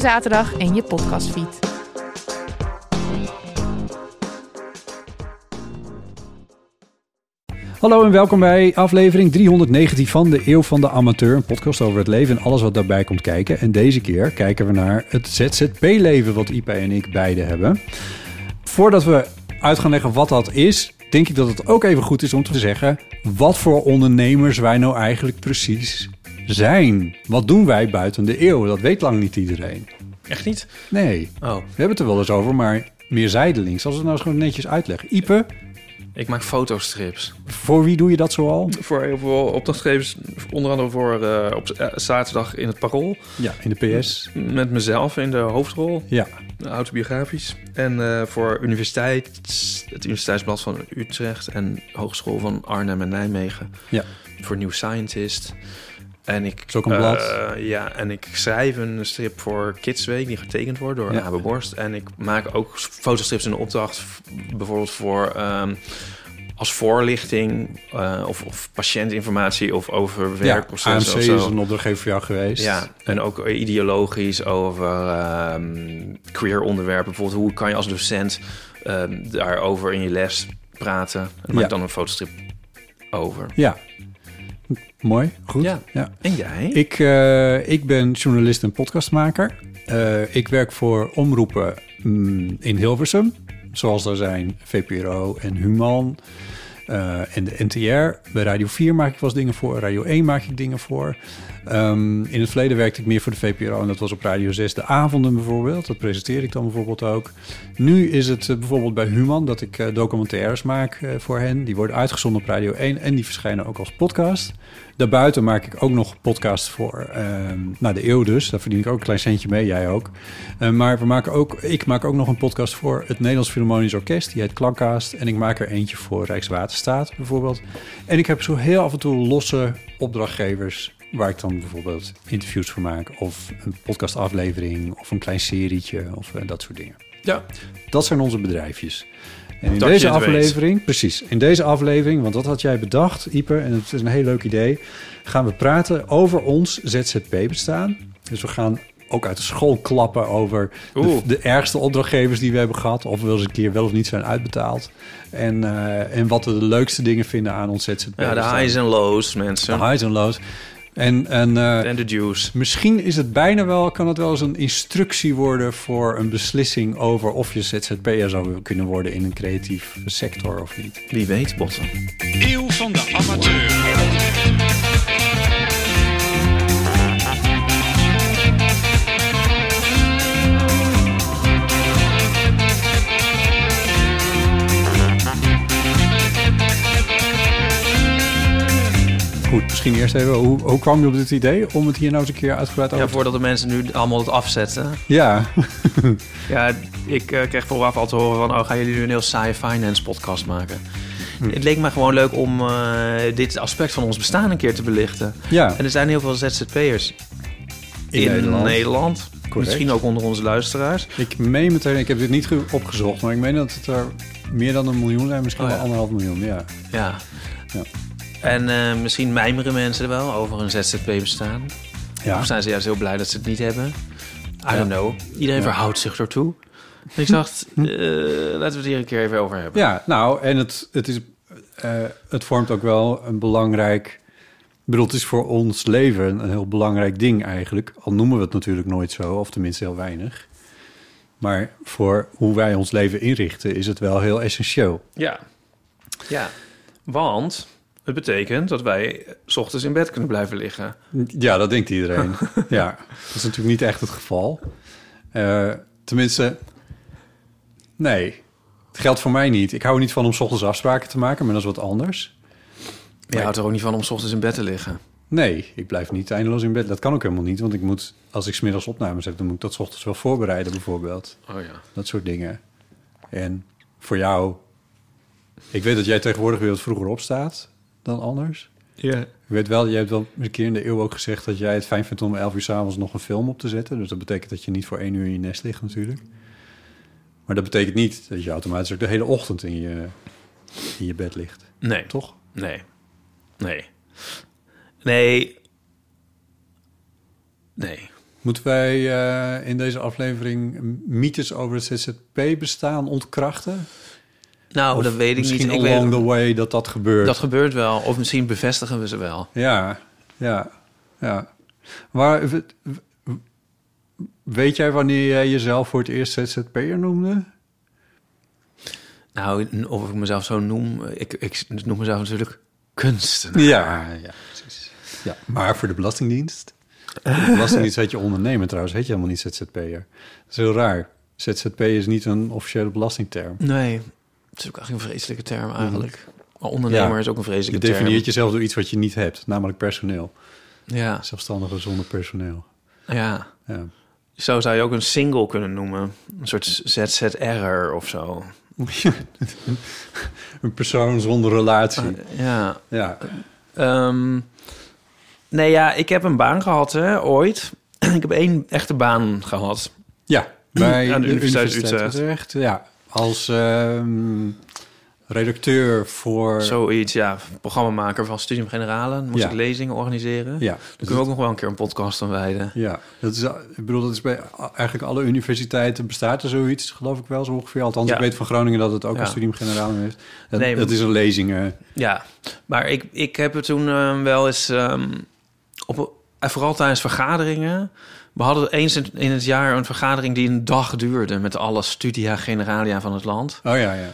zaterdag in je podcastfeed. Hallo en welkom bij aflevering 319 van de Eeuw van de Amateur. Een podcast over het leven en alles wat daarbij komt kijken. En deze keer kijken we naar het ZZP-leven wat Ipe en ik beide hebben. Voordat we uit gaan leggen wat dat is, denk ik dat het ook even goed is om te zeggen... wat voor ondernemers wij nou eigenlijk precies zijn. Wat doen wij buiten de eeuw? Dat weet lang niet iedereen. Echt niet? Nee, Oh, we hebben het er wel eens over, maar meer zijdelings. Als we het nou eens gewoon netjes uitleggen. Ipe, ik maak fotostrips. voor wie doe je dat zoal? Voor heel veel opdrachtgevers, onder andere voor eh, op eh, zaterdag in het Parool. Ja, in de PS. Met mezelf in de hoofdrol, Ja, autobiografisch. En eh, voor universiteit, het Universiteitsblad van Utrecht en Hogeschool van Arnhem en Nijmegen. Ja. Voor New Scientist. En ik, Is ook een eh, blad. ja, en ik schrijf een strip voor Kidsweek die getekend wordt door Ja. Abe Borst. En ik maak ook fotostrips in de opdracht, bijvoorbeeld voor ehm, als voorlichting eh, of, of patiëntinformatie of over ja werkprocessen AMC of is een opdrachtgever voor jou geweest. Ja, en ook ideologisch over ehm queer onderwerpen. Bijvoorbeeld, hoe kan je als docent ehm, daarover in je les praten? En maak Ja. dan een fotostrip over. Ja. Mooi, goed. Ja. Ja. En jij? Ik, eh, ik ben journalist en podcastmaker. Eh, ik werk voor omroepen mm, in Hilversum. Zoals daar zijn VPRO en Human eh, en de NTR. Bij Radio 4 maak ik wel eens dingen voor. Radio 1 maak ik dingen voor. Ehm, in het verleden werkte ik meer voor de VPRO. En dat was op Radio 6 de avonden bijvoorbeeld. Dat presenteer ik dan bijvoorbeeld ook. Nu is het eh, bijvoorbeeld bij Human dat ik eh, documentaires maak eh, voor hen. Die worden uitgezonden op Radio 1 en die verschijnen ook als podcast. Daarbuiten maak ik ook nog podcasts voor nou, de eeuw dus. Daar verdien ik ook een klein centje mee, jij ook. Eh, maar we maken ook, ik maak ook nog een podcast voor het Nederlands Philharmonisch Orkest. Die heet Klankcast. En ik maak er eentje voor Rijkswaterstaat bijvoorbeeld. En ik heb zo heel af en toe losse opdrachtgevers... waar ik dan bijvoorbeeld interviews voor maak... of een podcastaflevering of een klein serietje of eh, dat soort dingen. Ja. Dat zijn onze bedrijfjes. En in Dat deze aflevering, precies, in deze aflevering, want dat had jij bedacht, Ipe, en het is een heel leuk idee, gaan we praten over ons ZZP-bestaan. Dus we gaan ook uit de school klappen over de, ergste opdrachtgevers die we hebben gehad, of we wel eens een keer wel of niet zijn uitbetaald. En, eh, en wat we de leukste dingen vinden aan ons ZZP-bestaan. Ja, de highs en lows, mensen. De highs en lows. En, en eh, En de juice. Misschien is het bijna wel, kan het wel eens een instructie worden voor een beslissing over of je ZZP'er zou kunnen worden in een creatief sector of niet. Wie weet, botten. Eeuw van de amateur. Goed, misschien eerst even, hoe, hoe kwam je op dit idee om het hier nou eens een keer uitgebreid over Ja, te voordat de mensen nu allemaal het afzetten. Ja, Ja, ik eh, kreeg vooraf al te horen van... oh, gaan jullie nu een heel saaie finance podcast maken? Hm. Het leek me gewoon leuk om eh, dit aspect van ons bestaan een keer te belichten. ja. En er zijn heel veel ZZP'ers In in, Nederland. Misschien ook onder onze luisteraars. Ik meen meteen, ik heb dit niet ge- opgezocht, maar ik meen dat het er meer dan een miljoen zijn, misschien Oh, wel ja. anderhalf miljoen, ja. Ja. Ja. En eh, misschien mijmeren mensen er wel over een ZZP-bestaan. Ja, Of zijn ze juist heel blij dat ze het niet hebben? I don't know. Iedereen Ja. verhoudt zich ertoe. Ik dacht, eh, laten we het hier een keer even over hebben. ja nou, en het, het, is, eh, het vormt ook wel een belangrijk... Ik bedoel, het is voor ons leven een heel belangrijk ding eigenlijk. Al noemen we het natuurlijk nooit zo, of tenminste heel weinig. Maar voor hoe wij ons leven inrichten is het wel heel essentieel. Ja. Ja. Want het betekent dat wij 's ochtends in bed kunnen blijven liggen. Ja, dat denkt iedereen. ja, dat is natuurlijk niet echt het geval. Eh, tenminste, nee, het geldt voor mij niet. Ik hou er niet van om 's ochtends afspraken te maken, maar dat is wat anders. Je houdt er ook niet van om 's ochtends in bed te liggen. Nee, ik blijf niet eindeloos in bed. Dat kan ook helemaal niet, want ik moet, als ik 's middags opnames heb, dan moet ik dat 's ochtends wel voorbereiden, bijvoorbeeld. Oh ja. Dat soort dingen. En voor jou, ik weet dat jij tegenwoordig weer wat vroeger opstaat dan anders. Ja. Ik weet wel, je hebt wel een keer in de eeuw ook gezegd dat jij het fijn vindt om 11 uur s'avonds nog een film op te zetten. Dus dat betekent dat je niet voor één uur in je nest ligt natuurlijk. Maar dat betekent niet dat je automatisch ook de hele ochtend in je, in je bed ligt. Nee. Toch? Nee. Nee. Nee. Nee. Moeten wij eh, in deze aflevering mythes over het ZZP-bestaan ontkrachten? Nou, Of dat weet ik niet. Misschien Ik weet, along the way dat dat gebeurt. dat gebeurt wel. Of misschien bevestigen we ze wel. Ja, ja, ja. Maar w- w- weet jij wanneer jij jezelf voor het eerst ZZP'er noemde? Nou, of ik mezelf zo noem... Ik, ik noem mezelf natuurlijk kunstenaar. Ja, ja, precies. Ja, maar voor de Belastingdienst? De Belastingdienst heet je ondernemer trouwens, heet je helemaal niet ZZP'er. Dat is heel raar. ZZP is niet een officiële belastingterm. Nee, is ook eigenlijk een vreselijke term eigenlijk. Maar ondernemer Ja. is ook een Je vreselijke definieert term. jezelf door iets wat je niet hebt, namelijk personeel. Ja, Zelfstandige zonder personeel. ja. Ja. Zo zou je ook een single kunnen noemen. Een soort ZZR'er of zo. een persoon zonder relatie. Ja. Ja, Ehm, nee, ja, ik heb een baan gehad, hè, ooit. ik heb één echte baan gehad. ja bij Aan de Universiteit Utrecht. Utrecht. Ja, als ehm, redacteur voor... Zoiets, ja. Programmamaker van Studium Generale. Dan moest Ja. ik lezingen organiseren. Ja, Daar dus kunnen we ook nog wel een keer een podcast aan wijden. Ja, dat is, ik bedoel, dat is bij eigenlijk alle universiteiten bestaat er zoiets, geloof ik wel zo ongeveer. Althans, Ja. ik weet van Groningen dat het ook Ja. een studium generaal heeft. Het, Nee, het is een lezingen. Ja, maar ik, ik heb het toen eh, wel eens... ehm, op, en vooral tijdens vergaderingen... We hadden eens in, het jaar een vergadering die een dag duurde... met alle studia generalia van het land. Oh ja, ja.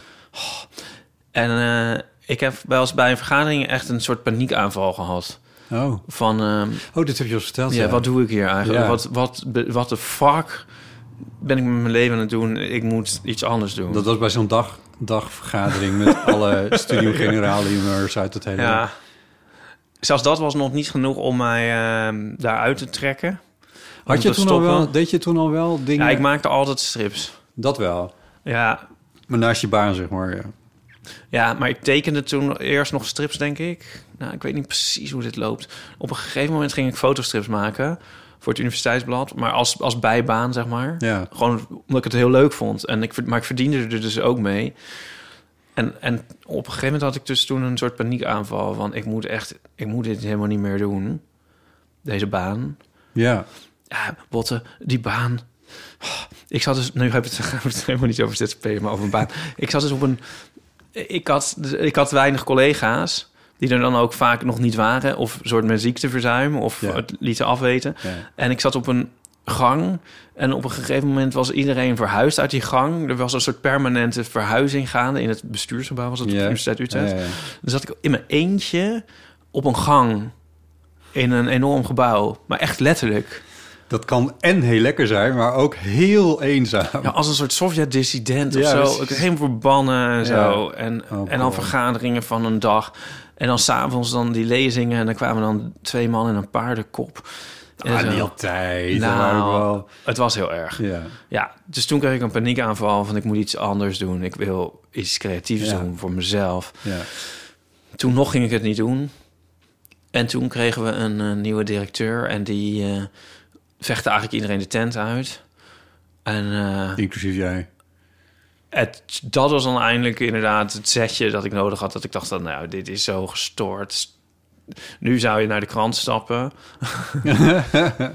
En eh, ik heb wel eens bij een vergadering echt een soort paniekaanval gehad. Oh. Van, ehm, oh, dit heb je al verteld. ja, Ja, wat doe ik hier eigenlijk? Ja. Wat, wat, wat de fuck ben ik met mijn leven aan het doen? Ik moet iets anders doen. Dat was bij zo'n dag, dagvergadering met alle studium generaliumers uit het hele... ja. Zelfs dat was nog niet genoeg om mij ehm, daaruit te trekken. Had je toen al wel, deed je toen al wel dingen? Ja, ik maakte altijd strips. Dat wel. Ja, Maar naast je baan, zeg maar. Ja. ja, maar ik tekende toen eerst nog strips, denk ik. Nou, ik weet niet precies hoe dit loopt. Op een gegeven moment ging ik fotostrips maken voor het universiteitsblad, maar als, als bijbaan, zeg maar. Ja. Gewoon omdat ik het heel leuk vond. En ik, maar ik verdiende er dus ook mee. En, en op een gegeven moment had ik dus toen een soort paniekaanval van... ik moet echt, ik moet dit helemaal niet meer doen. Deze baan. ja. Ja, Botte, die baan. Ik zat dus... Nu heb ik het, helemaal niet over ZZP, maar over een baan. Ik zat dus op een... Ik had, ik had weinig collega's... die er dan ook vaak nog niet waren... of een soort met ziekteverzuim... of Ja. het lieten afweten. ja. En ik zat op een gang. En op een gegeven moment was iedereen verhuisd uit die gang. Er was een soort permanente verhuizing gaande. In het bestuursgebouw was het op de Ja. Universiteit Utrecht. Ja, ja, ja. Dan zat ik in mijn eentje op een gang. In een enorm gebouw. Maar echt letterlijk. Dat kan en heel lekker zijn, maar ook heel eenzaam. Ja, als een soort Sovjet-dissident of Ja, zo. Ik helemaal verbannen en zo. En, Oh, en dan vergaderingen van een dag. En dan s'avonds dan die lezingen. En dan kwamen dan twee man in een paardenkop. En Ah, niet altijd. Nou, wel... Het was heel erg. Ja. Ja, dus toen kreeg ik een paniekaanval van ik moet iets anders doen. Ik wil iets creatiefs Ja. doen voor mezelf. Ja. Toen nog ging ik het niet doen. En toen kregen we een eh, nieuwe directeur en die eh vechtte eigenlijk iedereen de tent uit. En eh, Inclusief jij. het, dat was dan eindelijk inderdaad het setje dat ik nodig had. Dat ik dacht, dat, nou, dit is zo gestoord. Nu zou je naar de krant stappen.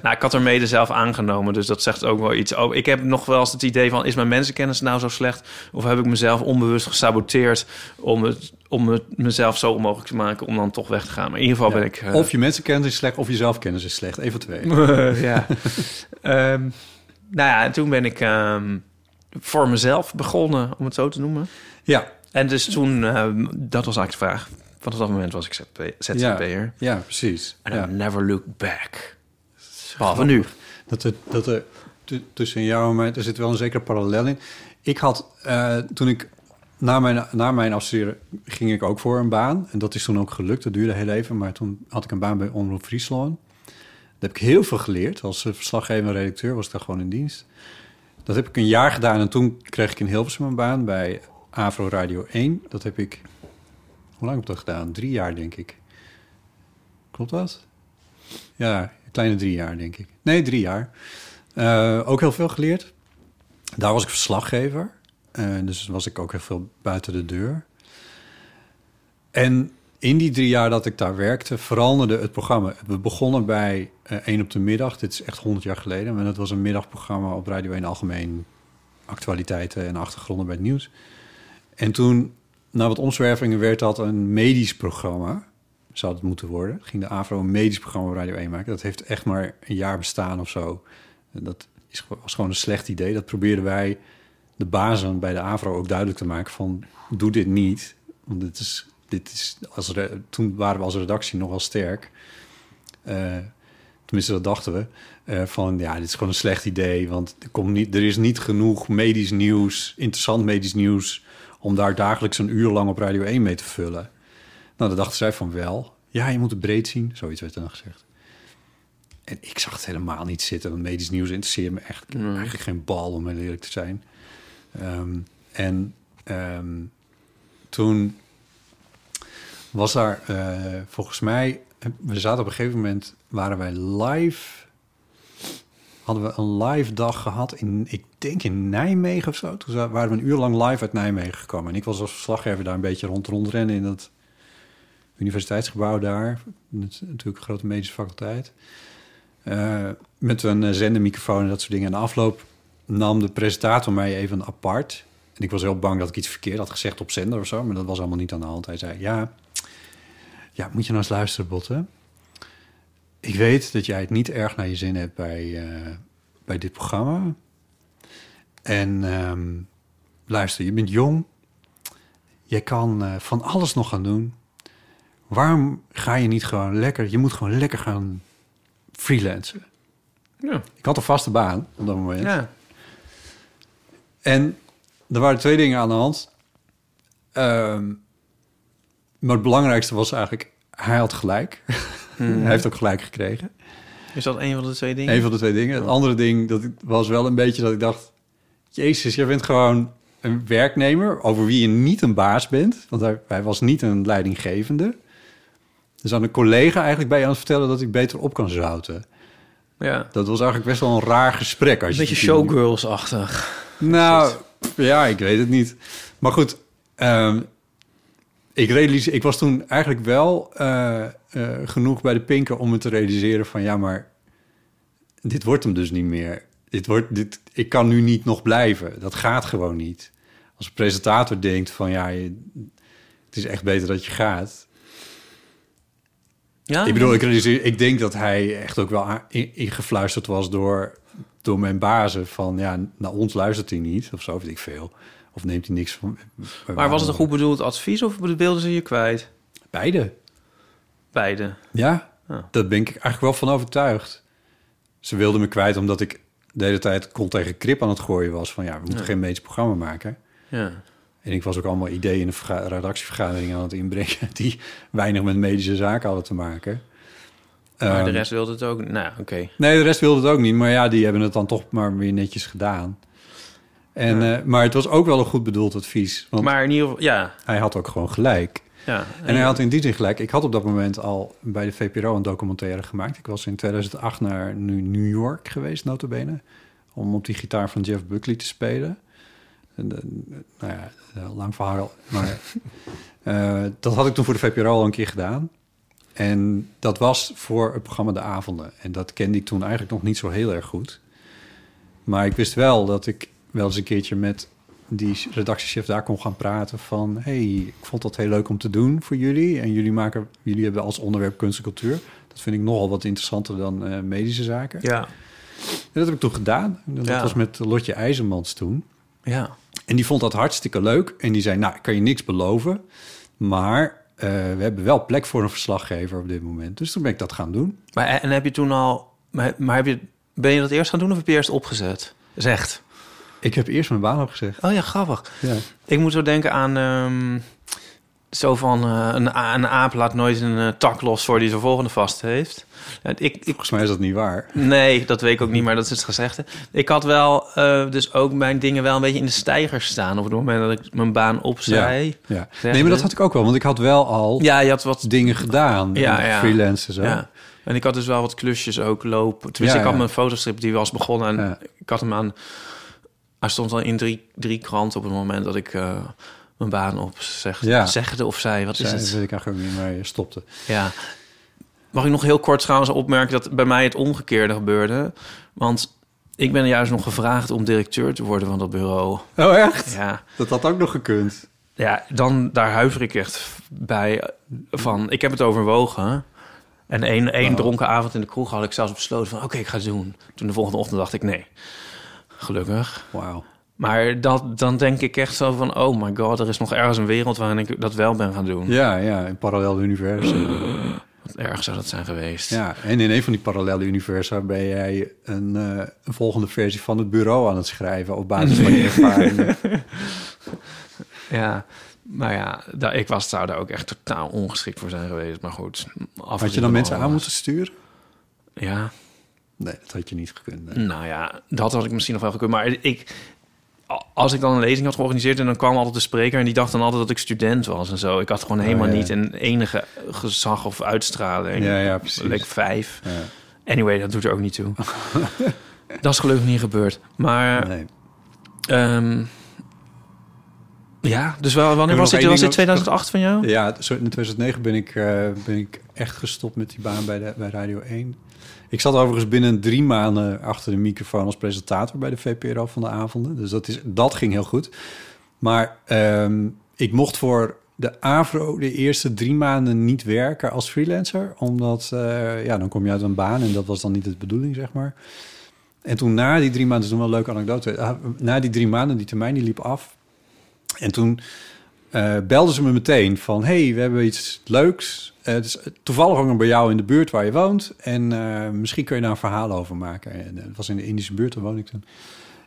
nou, ik had er mede zelf aangenomen, dus dat zegt ook wel iets. Oh, ik heb nog wel eens het idee van, is mijn mensenkennis nou zo slecht? Of heb ik mezelf onbewust gesaboteerd om, het, om het mezelf zo onmogelijk te maken om dan toch weg te gaan? Maar in ieder geval ben ik... eh, Of je mensenkennis is slecht, of je zelfkennis is slecht. Even twee. ja. Ehm, nou ja, en toen ben ik... ehm, voor mezelf begonnen, om het zo te noemen. Ja, En dus toen, eh, dat was eigenlijk de vraag. Vanaf dat moment was ik ZZP ZZP'er. ja, precies. En Ja. I never look back. Behalve nu. Dat er, dat er tussen jou en mij, er zit wel een zekere parallel in. Ik had, eh, toen ik na mijn, na mijn afstuderen ging ik ook voor een baan. En dat is toen ook gelukt. Dat duurde heel even. Maar toen had ik een baan bij Omroep Friesland. Daar heb ik heel veel geleerd. Als eh, verslaggever en redacteur was ik daar gewoon in dienst. Dat heb ik een jaar gedaan. En toen kreeg ik in Hilversum een baan bij Avro Radio 1. Dat heb ik... Hoe lang heb ik dat gedaan? Drie jaar, denk ik. Klopt dat? Ja, een kleine drie jaar, denk ik. Nee, drie jaar. Eh, ook heel veel geleerd. Daar was ik verslaggever. Eh, dus was ik ook heel veel buiten de deur. En in die drie jaar dat ik daar werkte, veranderde het programma. We begonnen bij 1 op de middag. Dit is echt 100 jaar geleden. Maar dat was een middagprogramma op Radio 1 Algemeen. Actualiteiten en achtergronden bij het nieuws. En toen, na wat omzwervingen, werd dat een medisch programma. Zou het moeten worden. Ging de AVRO een medisch programma op Radio 1 maken. Dat heeft echt maar een jaar bestaan of zo. Dat is, was gewoon een slecht idee. Dat probeerden wij, de bazen bij de AVRO, ook duidelijk te maken van... doe dit niet. Want dit is, dit is als toen waren we als redactie nogal sterk. Eh, tenminste, dat dachten we. Eh, van ja, dit is gewoon een slecht idee. Want er, komt niet, er is niet genoeg medisch nieuws, interessant medisch nieuws... om daar dagelijks een uur lang op Radio 1 mee te vullen. Nou, dan dachten zij van wel. Ja, je moet het breed zien. Zoiets werd dan gezegd. En ik zag het helemaal niet zitten. Want medisch nieuws interesseert me echt eigenlijk geen bal, om heel eerlijk te zijn. Ehm, en ehm, toen was daar eh, volgens mij... We zaten op een gegeven moment... waren wij live... Hadden we een live dag gehad in, ik denk in Nijmegen of zo. Toen waren we een uur lang live uit Nijmegen gekomen. En ik was als verslaggever daar een beetje rond rondrennen in dat universiteitsgebouw daar. Natuurlijk een grote medische faculteit. Eh, met een eh, zendermicrofoon en dat soort dingen. En de afloop nam de presentator mij even apart. En ik was heel bang dat ik iets verkeerd had gezegd op zender of zo. Maar dat was allemaal niet aan de hand. Hij zei, ja, ja moet je nou eens luisteren, Botte. Ik weet dat jij het niet erg naar je zin hebt bij, eh, bij dit programma. En ehm, luister, je bent jong. Je kan eh, van alles nog gaan doen. Waarom ga je niet gewoon lekker... Je moet gewoon lekker gaan freelancen. Ja. Ik had een vaste baan op dat moment. ja. En er waren twee dingen aan de hand. Ehm, maar het belangrijkste was eigenlijk... Hij had gelijk. hij heeft ook gelijk gekregen. Is dat een van de twee dingen? Een van de twee dingen. Het andere ding dat was wel een beetje dat ik dacht... Jezus, jij bent gewoon een werknemer... over wie je niet een baas bent. Want hij, hij was niet een leidinggevende. Dus aan een collega eigenlijk bij je aan het vertellen... dat ik beter op kan zouten. Ja. Dat was eigenlijk best wel een raar gesprek. Als Een je beetje showgirls-achtig. Nou, ja, ik weet het niet. Maar goed, ehm, ik, realiseer, ik was toen eigenlijk wel eh, eh, genoeg bij de pinken om me te realiseren van... ja, maar dit wordt hem dus niet meer. Dit wordt, dit, ik kan nu niet nog blijven. Dat gaat gewoon niet. Als een presentator denkt van ja, je- het is echt beter dat je gaat. Ja? Ik bedoel, ik, realiseer, ik denk dat hij echt ook wel ingefluisterd was door, door mijn bazen. Van ja, naar ons luistert hij niet, of zo weet ik veel. Of neemt hij niks van. Maar was het een goed bedoeld advies of beelden ze je kwijt? Beide. Beide. Ja, daar ben ik eigenlijk wel van overtuigd. Ze wilden me kwijt omdat ik de hele tijd kont tegen krip aan het gooien was. Van ja, we moeten Ja. geen medisch programma maken. Ja. En ik was ook allemaal ideeën in de verga- redactievergadering aan het inbrengen... die weinig met medische zaken hadden te maken. Maar de Ehm, rest wilde het ook. Nou, oké. Nee, de rest wilde het ook niet. Maar ja, die hebben het dan toch maar weer netjes gedaan. En, Ja. eh, maar het was ook wel een goed bedoeld advies. Want Maar in ieder geval, ja. hij had ook gewoon gelijk. ja. En hij had in die zin gelijk. Ik had op dat moment al bij de VPRO een documentaire gemaakt. Ik was in 2008 naar New York geweest, notabene. Om op die gitaar van Jeff Buckley te spelen. En, eh, nou ja, lang verhaal. Maar eh, dat had ik toen voor de VPRO al een keer gedaan. En dat was voor het programma De Avonden. En dat kende ik toen eigenlijk nog niet zo heel erg goed. Maar ik wist wel dat ik wel eens een keertje met die redactiechef daar kon gaan praten van... hey, ik vond dat heel leuk om te doen voor jullie. En jullie, maken, jullie hebben als onderwerp kunst en cultuur. Dat vind ik nogal wat interessanter dan eh, medische zaken. Ja. En dat heb ik toen gedaan. Dat Ja. was met Lotje IJzermans toen. Ja. En die vond dat hartstikke leuk. En die zei, nou, ik kan je niks beloven. Maar eh, we hebben wel plek voor een verslaggever op dit moment. Dus toen ben ik dat gaan doen. Maar en heb je toen al... Maar, maar heb je, ben je dat eerst gaan doen of heb je eerst opgezet? Zegt. Ik heb eerst mijn baan opgezegd. Oh ja, grappig. Ja. Ik moet zo denken aan... ehm, zo van, eh, een, een aap laat nooit een eh, tak los voor die zijn volgende vast heeft. Ja, Ik, ik, Volgens mij is dat niet waar. nee, dat weet ik ook niet, maar dat is het gezegde. Ik had wel eh, dus ook mijn dingen wel een beetje in de stijger staan... op het moment dat ik mijn baan opzij. Ja. Zeg Nee, maar dat je? had ik ook wel. Want ik had wel al Ja, je had wat dingen gedaan. Ja, ja. Freelance en zo. Ja. En ik had dus wel wat klusjes ook lopen. Tenminste, Ja, ik had ja. mijn fotostrip, die was begonnen. En Ja. ik had hem aan... Hij stond al in drie, drie kranten op het moment dat ik mijn baan op zeg, Ja. zegde of zei. Wat is Zij- het? Dat weet ik eigenlijk ook niet, maar je stopte. Ja. Mag ik nog heel kort trouwens opmerken dat bij mij het omgekeerde gebeurde? Want ik ben juist nog gevraagd om directeur te worden van dat bureau. Oh, echt? Ja, Dat had ook nog gekund. ja dan daar huiver ik echt bij van. Ik heb het overwogen. En één, één dronken avond in de kroeg had ik zelfs besloten van... oké, ik ga het doen. Toen de volgende ochtend dacht ik nee. Gelukkig. Wauw. Maar dat, dan denk ik echt zo van... oh my god, er is nog ergens een wereld waarin ik dat wel ben gaan doen. Ja, ja, een parallel universum. Wat erg zou dat zijn geweest. Ja, en in een van die parallele universa ben jij een, eh, een volgende versie van het bureau aan het schrijven op basis van je ervaringen. Ja, maar ja, da- ik was, zou daar ook echt totaal ongeschikt voor zijn geweest. Maar goed. Had je dan mensen aan moeten sturen? Ja, Nee, dat had je niet gekund. nee. nou ja, dat had ik misschien nog wel gekund. Maar ik, als ik dan een lezing had georganiseerd... en dan kwam altijd de spreker... en die dacht dan altijd dat ik student was en zo. Ik had gewoon helemaal ja. niet een enige gezag of uitstraling. Ja, ja, precies. Leek vijf. Ja, Anyway, dat doet er ook niet toe. dat is gelukkig niet gebeurd. Maar nee. ehm, ja, dus wel, wanneer was dit? Was dit ding 2008 van jou? Ja, zo in 2009 ben ik, eh, ben ik echt gestopt met die baan bij, de, bij Radio 1. Ik zat overigens binnen drie maanden achter de microfoon als presentator bij de VPRO van de avonden. Dus dat, is, dat ging heel goed. Maar ehm, ik mocht voor de AVRO de eerste drie maanden niet werken als freelancer. Omdat, eh, ja, dan kom je uit een baan en dat was dan niet de bedoeling, zeg maar. En toen na die drie maanden, dat is nog wel een leuke anekdote. Ah, Na die drie maanden, die termijn die liep af. En toen eh, belden ze me meteen van... hey, we hebben iets leuks. Eh, toevallig nog bij jou in de buurt waar je woont. En eh, misschien kun je daar een verhaal over maken. En, het was in de Indische buurt, daar woon ik toen.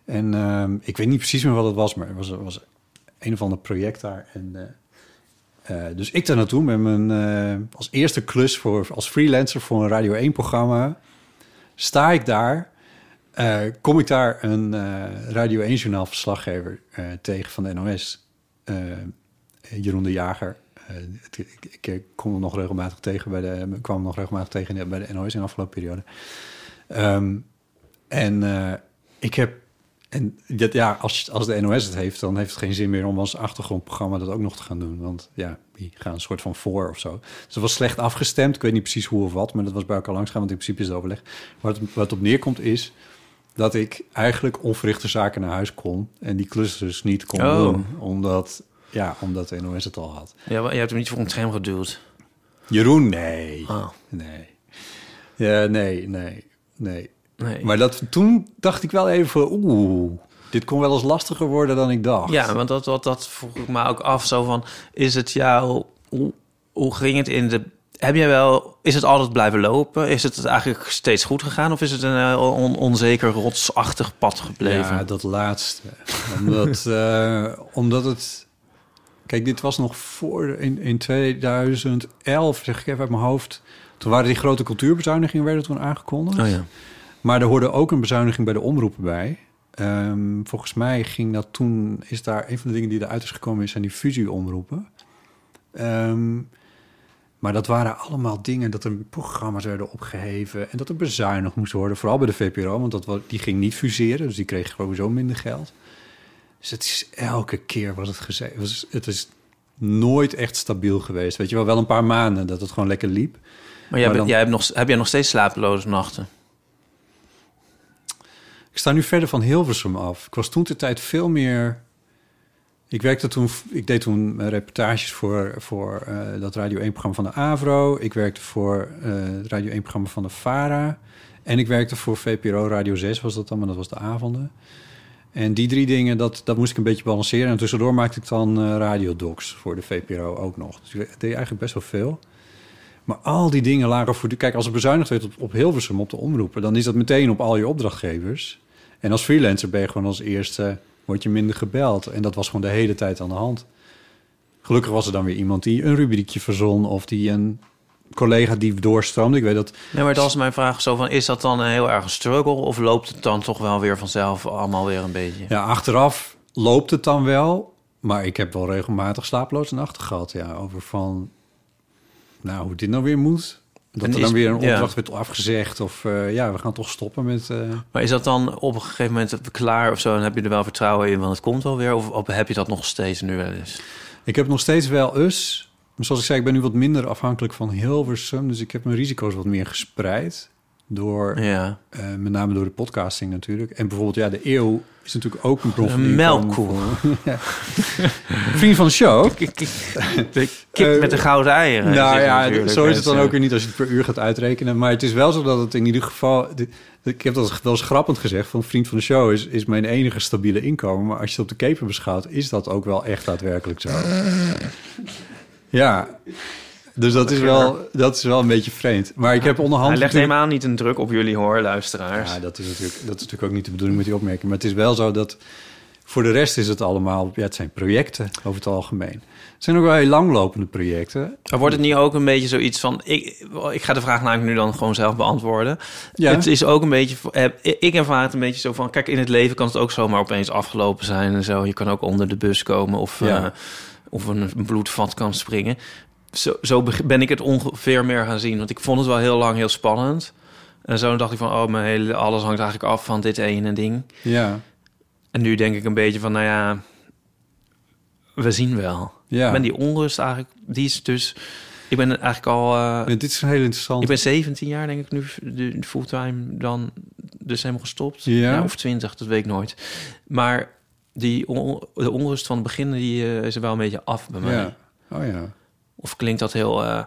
En ehm, ik weet niet precies meer wat het was... maar het was, was een of ander project daar. En, dus ik daar naartoe met mijn... als eerste klus voor, als freelancer voor een Radio 1-programma... sta ik daar... kom ik daar een Radio 1-journaal verslaggever eh, tegen van de NOS... Jeroen de Jager. Eh, ik, ik, ik kom hem nog regelmatig tegen bij de, ik kwam hem nog regelmatig tegen de- bij de NOS in de afgelopen periode. Ehm, en eh, ik heb, en dat, ja, als, als de NOS het heeft, dan heeft het geen zin meer om als achtergrondprogramma dat ook nog te gaan doen. Want ja, die gaan een soort van voor of zo. Dus dat was slecht afgestemd. Ik weet niet precies hoe of wat, maar dat was bij elkaar langs gaan, want in principe is het overleg. Wat, wat op neerkomt is dat ik eigenlijk onverrichte zaken naar huis kon en die klus dus niet kon Oh. doen, omdat, ja, omdat de NOS het al had. Ja, maar je hebt hem niet voor een tram geduwd. Jeroen, nee. Oh, Nee. Ja, nee, nee, nee. nee. Maar dat, toen dacht ik wel even, oeh, dit kon wel eens lastiger worden dan ik dacht. Ja, want dat, dat, dat vroeg ik me ook af. Zo van, is het jou... Hoe, hoe ging het in de... Heb jij wel... Is het altijd blijven lopen? Is het eigenlijk steeds goed gegaan? Of is het een on- onzeker, rotsachtig pad gebleven? Ja, dat laatste. omdat, eh, omdat het... Kijk, dit was nog voor... In, in 2011, zeg ik even uit mijn hoofd... Toen waren die grote cultuurbezuinigingen werden toen aangekondigd. Oh ja. Maar er hoorde ook een bezuiniging bij de omroepen bij. Ehm, volgens mij ging dat toen... Is daar een van de dingen die eruit is gekomen... is zijn die fusieomroepen. Ehm, maar dat waren allemaal dingen dat er programma's werden opgeheven... en dat er bezuinigd moest worden. Vooral bij de VPRO, want dat, die ging niet fuseren. Dus die kreeg sowieso minder geld. Dus het is elke keer was het gezegd. Het, is nooit echt stabiel geweest. Weet je wel, wel een paar maanden dat het gewoon lekker liep. Maar, jij, Maar bent- dan- jij hebt nog, heb jij nog steeds slapeloze nachten? Ik sta nu verder van Hilversum af. Ik was toen de tijd veel meer. Ik werkte toen, ik deed toen eh, reportages voor, voor eh, dat Radio 1-programma van de Avro. Ik werkte voor eh, het Radio 1-programma van de Vara. En ik werkte voor VPRO Radio 6, was dat dan, maar dat was de avonden. En die drie dingen, dat, dat moest ik een beetje balanceren. En tussendoor maakte ik dan eh radiodocs voor de VPRO ook nog. Dus ik deed eigenlijk best wel veel. Maar al die dingen lagen voor... Kijk, als er bezuinigd werd op, op Hilversum, op de omroepen... dan is dat meteen op al je opdrachtgevers. En als freelancer ben je gewoon als eerste... word je minder gebeld. En dat was gewoon de hele tijd aan de hand. Gelukkig was er dan weer iemand die een rubriekje verzon... of die een collega die doorstroomde. Ik weet dat... Nee, maar dat is mijn vraag zo van... is dat dan een heel erg een struggle... of loopt het dan toch wel weer vanzelf allemaal weer een beetje? Ja, achteraf loopt het dan wel. Maar ik heb wel regelmatig slaaploze nachten gehad. Ja, over van... Nou, hoe dit nou weer moet. Dat En er is- dan weer een ja. opdracht werd afgezegd. Of eh, ja, we gaan toch stoppen met... eh, Maar is dat dan op een gegeven moment klaar of zo... en heb je er wel vertrouwen in, want het komt wel weer... of, of heb je dat nog steeds nu wel eens? Ik heb nog steeds wel us. Maar zoals ik zei, ik ben nu wat minder afhankelijk van Hilversum. Dus ik heb mijn risico's wat meer gespreid. Door, Ja. eh, met name door de podcasting natuurlijk. En bijvoorbeeld, ja, de eeuw is natuurlijk ook een bron van Een inkomen melkkoe. Ja. Vriend van de show. Kip, kip, Eh, met de gouden eieren. Nou ja, zo is het dan ook weer niet als je het per uur gaat uitrekenen. Maar het is wel zo dat het in ieder geval... Ik heb dat wel eens grappend gezegd. Van vriend van de show is, is mijn enige stabiele inkomen. Maar als je het op de keper beschouwt, is dat ook wel echt daadwerkelijk zo. Ja, dus dat is wel, dat is wel een beetje vreemd. Maar ik heb onderhand... Hij legt natuurlijk- helemaal niet een druk op jullie hoor, luisteraars. Ja, dat is, natuurlijk, dat is natuurlijk ook niet de bedoeling met die opmerking. Maar het is wel zo dat... Voor de rest is het allemaal... Ja, het zijn projecten over het algemeen. Het zijn ook wel heel langlopende projecten. Maar wordt het niet ook een beetje zoiets van... Ik, ik ga de vraag namelijk nu dan gewoon zelf beantwoorden. Ja. Het is ook een beetje... Ik ervaar het een beetje zo van... Kijk, in het leven kan het ook zomaar opeens afgelopen zijn en zo. Je kan ook onder de bus komen of, Ja. eh, of een, een bloedvat kan springen. Zo, zo ben ik het ongeveer meer gaan zien. Want ik vond het wel heel lang heel spannend. En zo dacht ik van... Oh, mijn hele, alles hangt eigenlijk af van dit ene ding. Ja, En nu denk ik een beetje van... Nou ja, we zien wel. ja. Ik ben die onrust eigenlijk, die is dus... Ik ben eigenlijk al... eh, Ja, dit is heel interessant. ik ben 17 jaar, denk ik, nu de- fulltime dan dus helemaal gestopt. Ja. of 20, dat weet ik nooit. Maar die on- de onrust van het begin, die eh, is er wel een beetje af bij mij. Ja. Oh ja. Of klinkt dat heel... eh,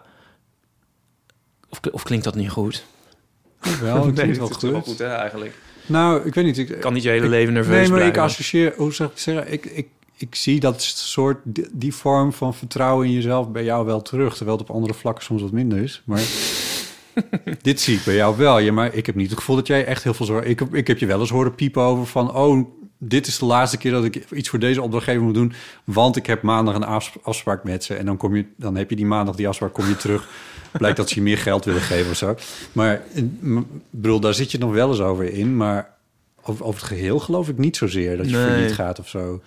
of, of klinkt dat niet goed? Wel, het klinkt wel goed. goed, hè, eigenlijk. Nou, ik weet niet. Ik Ik kan niet je hele ik- leven nerveus Nee, maar ik associeer... Hoe zou ik het zeggen? Ik, ik, ik zie dat soort... Die, die vorm van vertrouwen in jezelf bij jou wel terug. Terwijl het op andere vlakken soms wat minder is. Maar dit zie ik bij jou wel. Ja, maar ik heb niet het gevoel dat jij echt heel veel zorg... Ik, heb- ik heb je wel eens horen piepen over van... Oh, dit is de laatste keer dat ik iets voor deze opdrachtgever moet doen. Want ik heb maandag een afs- afspraak met ze. En dan, kom je, dan heb je die maandag die afspraak, kom je terug. Blijkt dat ze je meer geld willen geven of zo. Maar bedoel, daar zit je nog wel eens over in. Maar over, over het geheel geloof ik niet zozeer dat je Nee. failliet gaat of zo.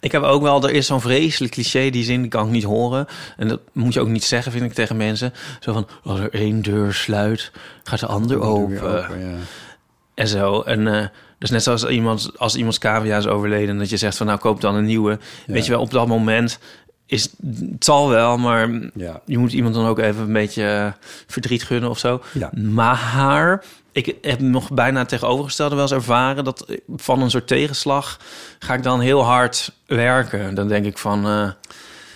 Ik heb ook wel, er is zo'n vreselijk cliché, die zin die kan ik niet horen. En dat moet je ook niet zeggen, vind ik, tegen mensen. Zo van, als er één deur sluit, gaat de ander open. weer open, ja. En zo. En eh dus net zoals iemand, als iemands cavia is overleden... dat je zegt van, nou, koop dan een nieuwe. Weet je wel, op dat moment is het zal wel, maar Ja. je moet iemand dan ook even een beetje eh, verdriet gunnen of zo. Ja. Maar ik heb nog bijna tegenovergestelde wel eens ervaren... dat van een soort tegenslag ga ik dan heel hard werken. Dan denk ik van... eh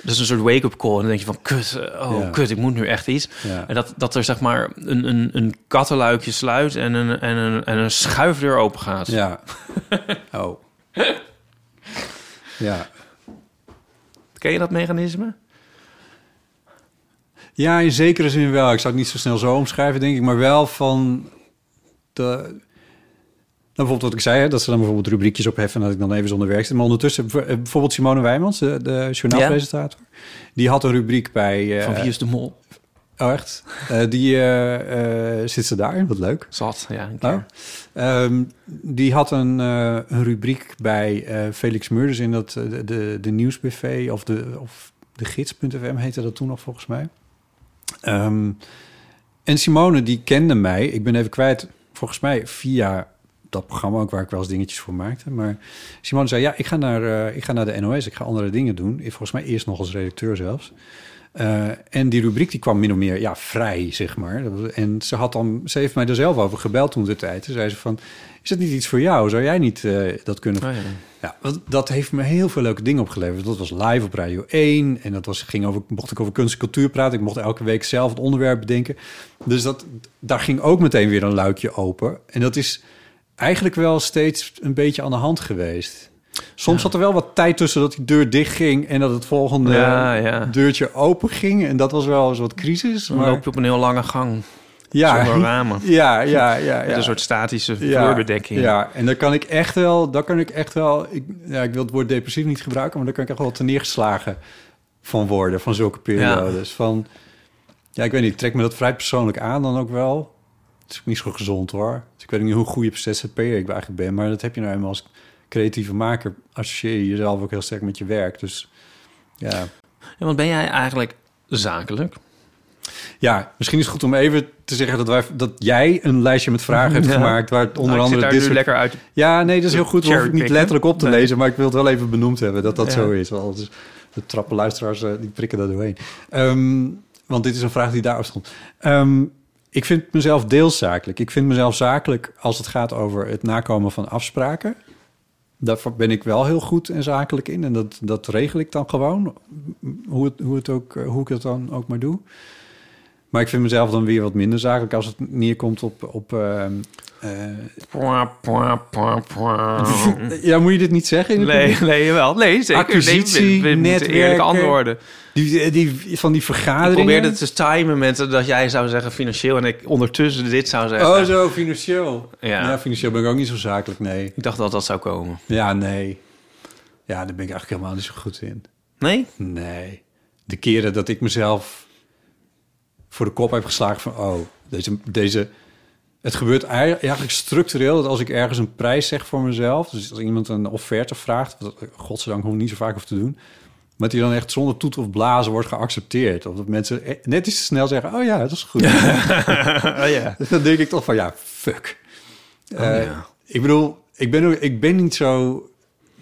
is een soort wake-up call. En dan denk je van, kut, oh, Ja. kut, ik moet nu echt iets. Ja. En dat, dat er zeg maar een, een, een kattenluikje sluit en een, en, een, en een schuifdeur open gaat. Ja. Oh. Ja. Ken je dat mechanisme? Ja, in zekere zin wel. Ik zou het niet zo snel zo omschrijven, denk ik. Maar wel van de... Nou, bijvoorbeeld wat ik zei, hè, dat ze dan bijvoorbeeld rubriekjes opheffen... en dat ik dan even zonder werk zit. Maar ondertussen, eh, bijvoorbeeld Simone Wijmans, de, de journaalpresentator... die had een rubriek bij... eh, Van wie is de mol? Oh, echt? Eh, die eh, eh, zit ze daar, wat leuk. Zat, ja. Een Oh. keer. Ehm, die had een, eh, een rubriek bij eh, Felix Murders in dat, eh, de, de, de nieuwsbuffet of de, of de gids.fm heette dat toen nog volgens mij. Ehm, en Simone, die kende mij. Ik ben even kwijt, volgens mij via dat programma ook waar ik wel eens dingetjes voor maakte. Maar Simone zei, ja, ik ga naar, eh, ik ga naar de NOS, ik ga andere dingen doen. Volgens mij eerst nog als redacteur zelfs. Eh, en die rubriek die kwam min of meer ja, vrij, zeg maar. En ze, had dan, ze heeft mij er zelf over gebeld toen de tijd. Toen zei ze van, is dat niet iets voor jou? Zou jij niet eh, dat kunnen... Oh, ja. Ja, dat heeft me heel veel leuke dingen opgeleverd. Dat was live op Radio 1 en dat was, ging over, mocht ik over kunst en cultuur praten. Ik mocht elke week zelf het onderwerp bedenken. Dus dat, daar ging ook meteen weer een luikje open. En dat is eigenlijk wel steeds een beetje aan de hand geweest. Soms zat er wel wat tijd tussen dat die deur dicht ging en dat het volgende Ja, ja. deurtje open ging. En dat was wel eens wat crisis. Dan Maar loop je op een heel lange gang ja, zonder ramen. ja, ja, ja, Met een soort statische Ja, vloerbedekking. Ja, en daar kan ik echt wel, daar kan ik echt wel, ik, ja, ik wil het woord depressief niet gebruiken, maar daar kan ik echt wel te neergeslagen van worden, van zulke periodes. Van, ja, ik weet niet, trek me dat vrij persoonlijk aan dan ook wel. Het is niet zo gezond hoor. Dus ik weet niet hoe goed je ZZP'er ik eigenlijk ben, maar dat heb je nou eenmaal als creatieve maker. Associeer je jezelf ook heel sterk met je werk. Dus ja, Ja, want ben jij eigenlijk zakelijk? ja misschien is het goed om even te zeggen dat, wij, dat jij een lijstje met vragen hebt Ja. gemaakt, waar het onder Nou, zit andere daar dit soort lekker uit. Ja, nee, dat is heel goed. Hoef ik niet letterlijk op te Nee. lezen, maar ik wil het wel even benoemd hebben dat dat Ja. zo is. Want dus de trappen luisteraars eh, die prikken daar doorheen. Ehm, want dit is een vraag die daarop stond. Ehm, ik vind mezelf deels zakelijk. Ik vind mezelf zakelijk als het gaat over het nakomen van afspraken. Daar ben ik wel heel goed en zakelijk in. En dat, dat regel ik dan gewoon. Hoe, het, hoe, het ook, eh, hoe ik het dan ook maar doe. Maar ik vind mezelf dan weer wat minder zakelijk als het neerkomt op... op ehm, eh, ja, moet je dit niet zeggen? In Nee, publiek? nee, wel. Nee, zeker. Acquisitie, nee, we, we moeten netwerken. eerlijk antwoorden. Die, die, van die Ik vergaderingen. probeerde het te timen met dat jij zou zeggen financieel... en ik ondertussen dit zou zeggen. Oh, zo, financieel. Ja. Ja. financieel ben ik ook niet zo zakelijk, nee. Ik dacht dat dat zou komen. Ja, nee. Ja, daar ben ik eigenlijk helemaal niet zo goed in. Nee? Nee. De keren dat ik mezelf voor de kop heb geslagen van... oh, deze... deze het gebeurt ei- eigenlijk structureel dat als ik ergens een prijs zeg voor mezelf... dus als iemand een offerte vraagt... wat ik godzijdank nog niet zo vaak hoef te doen... maar die dan echt zonder toet of blazen wordt geaccepteerd. Of dat mensen e- net iets te snel zeggen... oh ja, dat is goed. Oh ja. dan denk ik toch van ja, fuck. Eh, ja. Ik bedoel, ik ben, ik ben niet zo...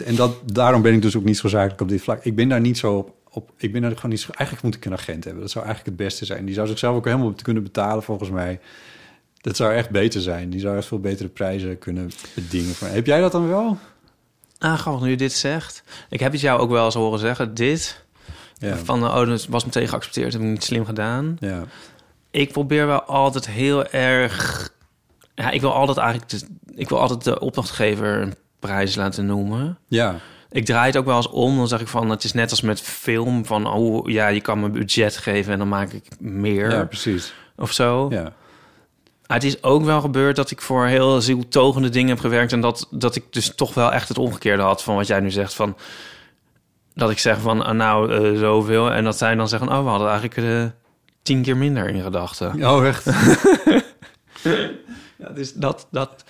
En dat, daarom ben ik dus ook niet zo zakelijk op dit vlak. Ik ben daar niet zo op... op ik ben daar gewoon niet. Eigenlijk moet ik een agent hebben. Dat zou eigenlijk het beste zijn. Die zou zichzelf ook helemaal te kunnen betalen volgens mij. Dat zou echt beter zijn. Die zou echt veel betere prijzen kunnen bedingen. Van, heb jij dat dan wel? Ah, nu je dit zegt. Ik heb het jou ook wel eens horen zeggen. Dit, Ja. van oh, dat was meteen geaccepteerd. Heb ik niet slim gedaan. Ja. Ik probeer wel altijd heel erg... Ja, ik wil altijd eigenlijk... De, ik wil altijd de opdrachtgever een prijs laten noemen. Ja. Ik draai het ook wel eens om. Dan zeg ik van, het is net als met film. Van, oh ja, je kan me budget geven en dan maak ik meer. ja, precies. Of zo. Ja. Het is ook wel gebeurd dat ik voor heel zieltogende dingen heb gewerkt. En dat, dat ik dus toch wel echt het omgekeerde had van wat jij nu zegt. Van, dat ik zeg van, ah, nou, eh, zoveel. En dat zij dan zeggen, oh, we hadden eigenlijk eh, tien keer minder in gedachten. Oh, echt? Ja, dus dat, dat...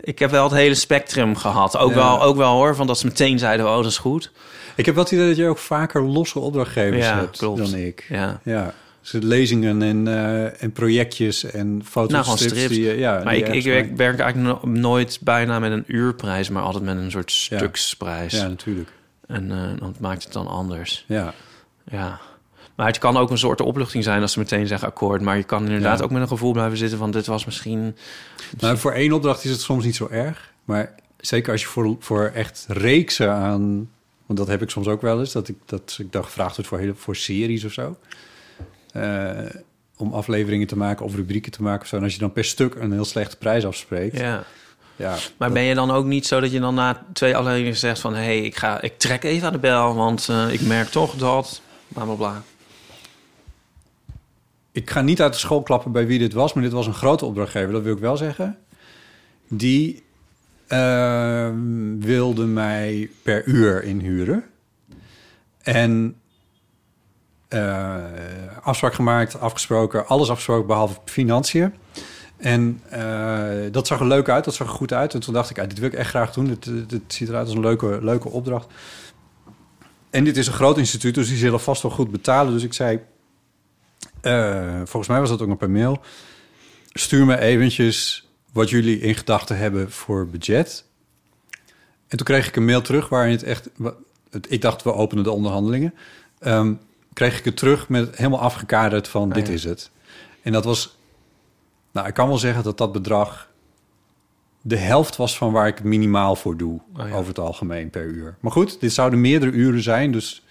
Ik heb wel het hele spectrum gehad. Ook, Ja. wel, ook wel hoor, van dat ze meteen zeiden, oh, dat is goed. Ik heb wel het idee dat je ook vaker losse opdrachtgevers Ja, hebt klopt. dan ik. Ja. Ja, dus lezingen en, eh, en projectjes en foto's. Nou. Die, ja, Maar die ik, ik werk, werk eigenlijk no- nooit bijna met een uurprijs, maar altijd met een soort stuksprijs. Ja, natuurlijk. En eh dat maakt het dan anders. Ja. Ja. Maar het kan ook een soort opluchting zijn als ze meteen zeggen akkoord. Maar je kan inderdaad Ja. ook met een gevoel blijven zitten van dit was misschien... Nou, voor één opdracht is het soms niet zo erg. Maar zeker als je voor, voor echt reeksen aan... Want dat heb ik soms ook wel eens. Dat ik, dat ik dan gevraagd word voor, hele, voor series of zo. Eh, om afleveringen te maken of rubrieken te maken of zo. En als je dan per stuk een heel slechte prijs afspreekt. Ja. Ja, Maar ben je dan ook niet zo dat je dan na twee afleveringen zegt van... hé, hey, ik, ga, ik trek even aan de bel, want eh, ik merk toch dat... Bla, bla, bla. Ik ga niet uit de school klappen bij wie dit was, maar dit was een grote opdrachtgever, dat wil ik wel zeggen. Die ehm, wilde mij per uur inhuren. En eh, afspraak gemaakt, afgesproken, alles afgesproken behalve financiën. En eh, dat zag er leuk uit, dat zag er goed uit. En toen dacht ik, ah, dit wil ik echt graag doen. Dit, dit ziet eruit als een leuke, leuke opdracht. En dit is een groot instituut, dus die zullen vast wel goed betalen. Dus ik zei, eh, volgens mij was dat ook nog per mail. Stuur me eventjes wat jullie in gedachten hebben voor budget. En toen kreeg ik een mail terug waarin het echt... Ik dacht, we openen de onderhandelingen. Ehm, kreeg ik het terug met helemaal afgekaderd van dit ja. is het. En dat was... Nou, ik kan wel zeggen dat dat bedrag de helft was van waar ik het minimaal voor doe. Oh ja. Over het algemeen per uur. Maar goed, dit zouden meerdere uren zijn, dus...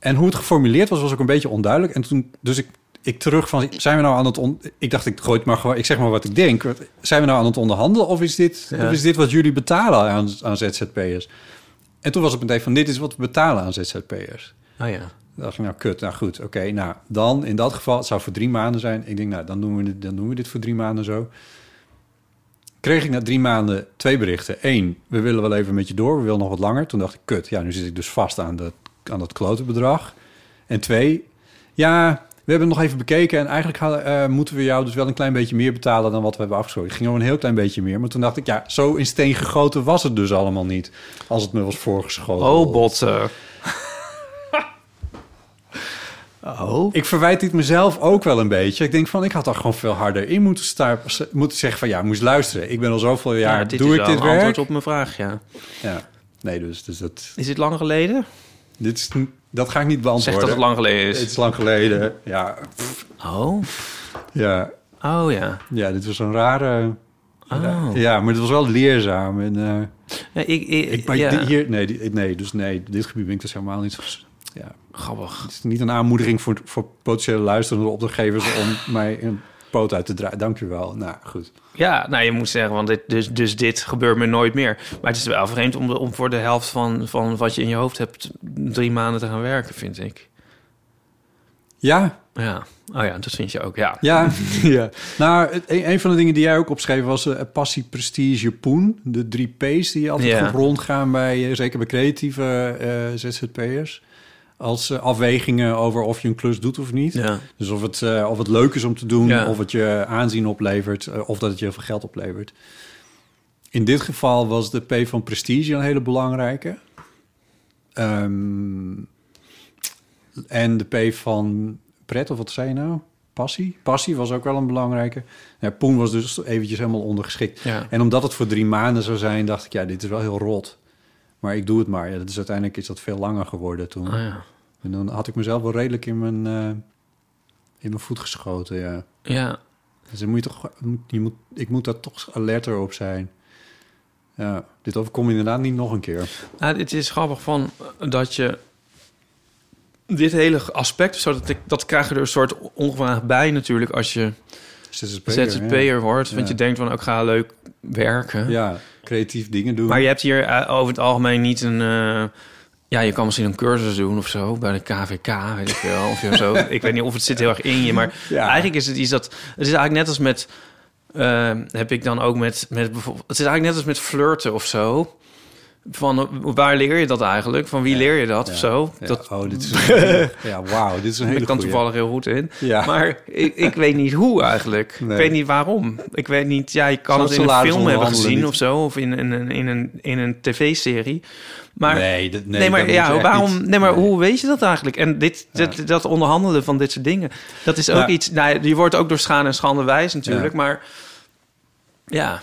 En hoe het geformuleerd was, was ook een beetje onduidelijk. En toen, dus ik, ik terug van, zijn we nou aan het... On ik dacht, ik gooi het maar gewoon... Ik zeg maar wat ik denk. Zijn we nou aan het onderhandelen? Of is dit, Ja. of is dit wat jullie betalen aan, aan ZZP'ers? En toen was het meteen van, dit is wat we betalen aan ZZP'ers. Oh ja. Dan dacht ik, nou kut, nou goed, oké. nou, dan in dat geval, het zou voor drie maanden zijn. Ik denk, nou, dan doen we dit, dan doen we dit voor drie maanden zo. Kreeg ik na drie maanden twee berichten. Eén, we willen wel even met je door, we willen nog wat langer. Toen dacht ik, kut, ja, nu zit ik dus vast aan, de, aan dat klote bedrag. En twee, ja, we hebben het nog even bekeken... en eigenlijk hadden, eh, moeten we jou dus wel een klein beetje meer betalen... dan wat we hebben afgesproken. Het ging over een heel klein beetje meer. Maar toen dacht ik, ja, zo in steen gegoten was het dus allemaal niet... als het me was voorgeschoten. Oh, botten. oh. Ik verwijt dit mezelf ook wel een beetje. Ik denk van, ik had daar gewoon veel harder in moeten, staan, moeten zeggen van... ja, moest luisteren. Ik ben al zoveel jaar, Ja, doe ik dit een werk? antwoord op mijn vraag, ja. Ja, nee, dus, dus dat, Is dit lang geleden? Dit is, dat ga ik niet Zeg beantwoorden. dat het lang geleden Het is. is lang geleden. Ja, Oh. ja, Oh ja. ja dit was een rare... Oh. Ja, maar het was wel leerzaam. En, eh, Ja, ik, ik, ja. hier, nee, nee, dus nee, dit gebied ben ik dus helemaal niet... Ja, Grappig. het is niet een aanmoediging voor, voor potentiële luisterende opdrachtgevers... om mij een poot uit te draaien. Dank je wel. Nou, goed. Ja, nou je moet zeggen, want dit, dus, dus dit gebeurt me nooit meer. Maar het is wel vreemd om, om voor de helft van, van wat je in je hoofd hebt... drie maanden te gaan werken, vind ik. Ja, Ja. Oh ja, dat vind je ook, ja. Ja, ja. nou, het- een, een van de dingen die jij ook opschreef was eh, passie, prestige, poen. De drie P's die altijd Ja. rondgaan bij, eh, zeker bij creatieve eh ZZP'ers. Als eh, afwegingen over of je een klus doet of niet. Ja. Dus of het, eh, of het leuk is om te doen, Ja. of het je aanzien oplevert, eh, of dat het je heel veel geld oplevert. In dit geval was de P van prestige een hele belangrijke. Ehm, en de P van pret, of wat zei je nou? Passie? Passie was ook wel een belangrijke. Ja, Poen was dus eventjes helemaal ondergeschikt. Ja. En omdat het voor drie maanden zou zijn, dacht ik, ja, dit is wel heel rot. Maar ik doe het maar. Ja, dat is uiteindelijk is dat veel langer geworden toen. Oh ja. En dan had ik mezelf wel redelijk in mijn, eh, in mijn voet geschoten, ja. Ja. Dus dan moet je toch, je moet, ik moet daar toch alerter op zijn. Ja, dit overkomt inderdaad niet nog een keer. Nou, het is grappig van dat je dit hele aspect, zo dat, ik, dat krijg je er een soort ongevraagd bij natuurlijk als je ZZP'er, ZZP'er wordt. Want Ja. je denkt van, ook ga leuk werken. Ja, creatief dingen doen. Maar je hebt hier eh, over het algemeen niet een... eh, ja, je kan misschien een cursus doen of zo bij de KVK, weet ik wel. Of zo. ik weet niet of het zit heel erg in je, maar Ja. eigenlijk is het iets dat... Het is eigenlijk net als met... eh, heb ik dan ook met, met bijvoorbeeld... Het is eigenlijk net als met flirten of zo. Van waar leer je dat eigenlijk? Van wie leer je dat Ja. of zo? Ja, Dat oh, dit is hele- ja, wauw, dit is een hele ik goeie. toevallig heel goed in. Ja. Maar ik, ik weet niet hoe eigenlijk. Nee. Ik weet niet waarom. Ik weet niet... Ja, je kan het in een film hebben gezien niet? of zo. Of in, in, een in, een, in een tv-serie. Maar... nee, dat- nee, Nee, maar ja, waarom? niet- nee, maar nee. hoe weet je dat eigenlijk? En dit, dit, dat onderhandelen van dit soort dingen, dat is ook iets. Nou, je wordt ook door schade en schande wijs natuurlijk, maar ja,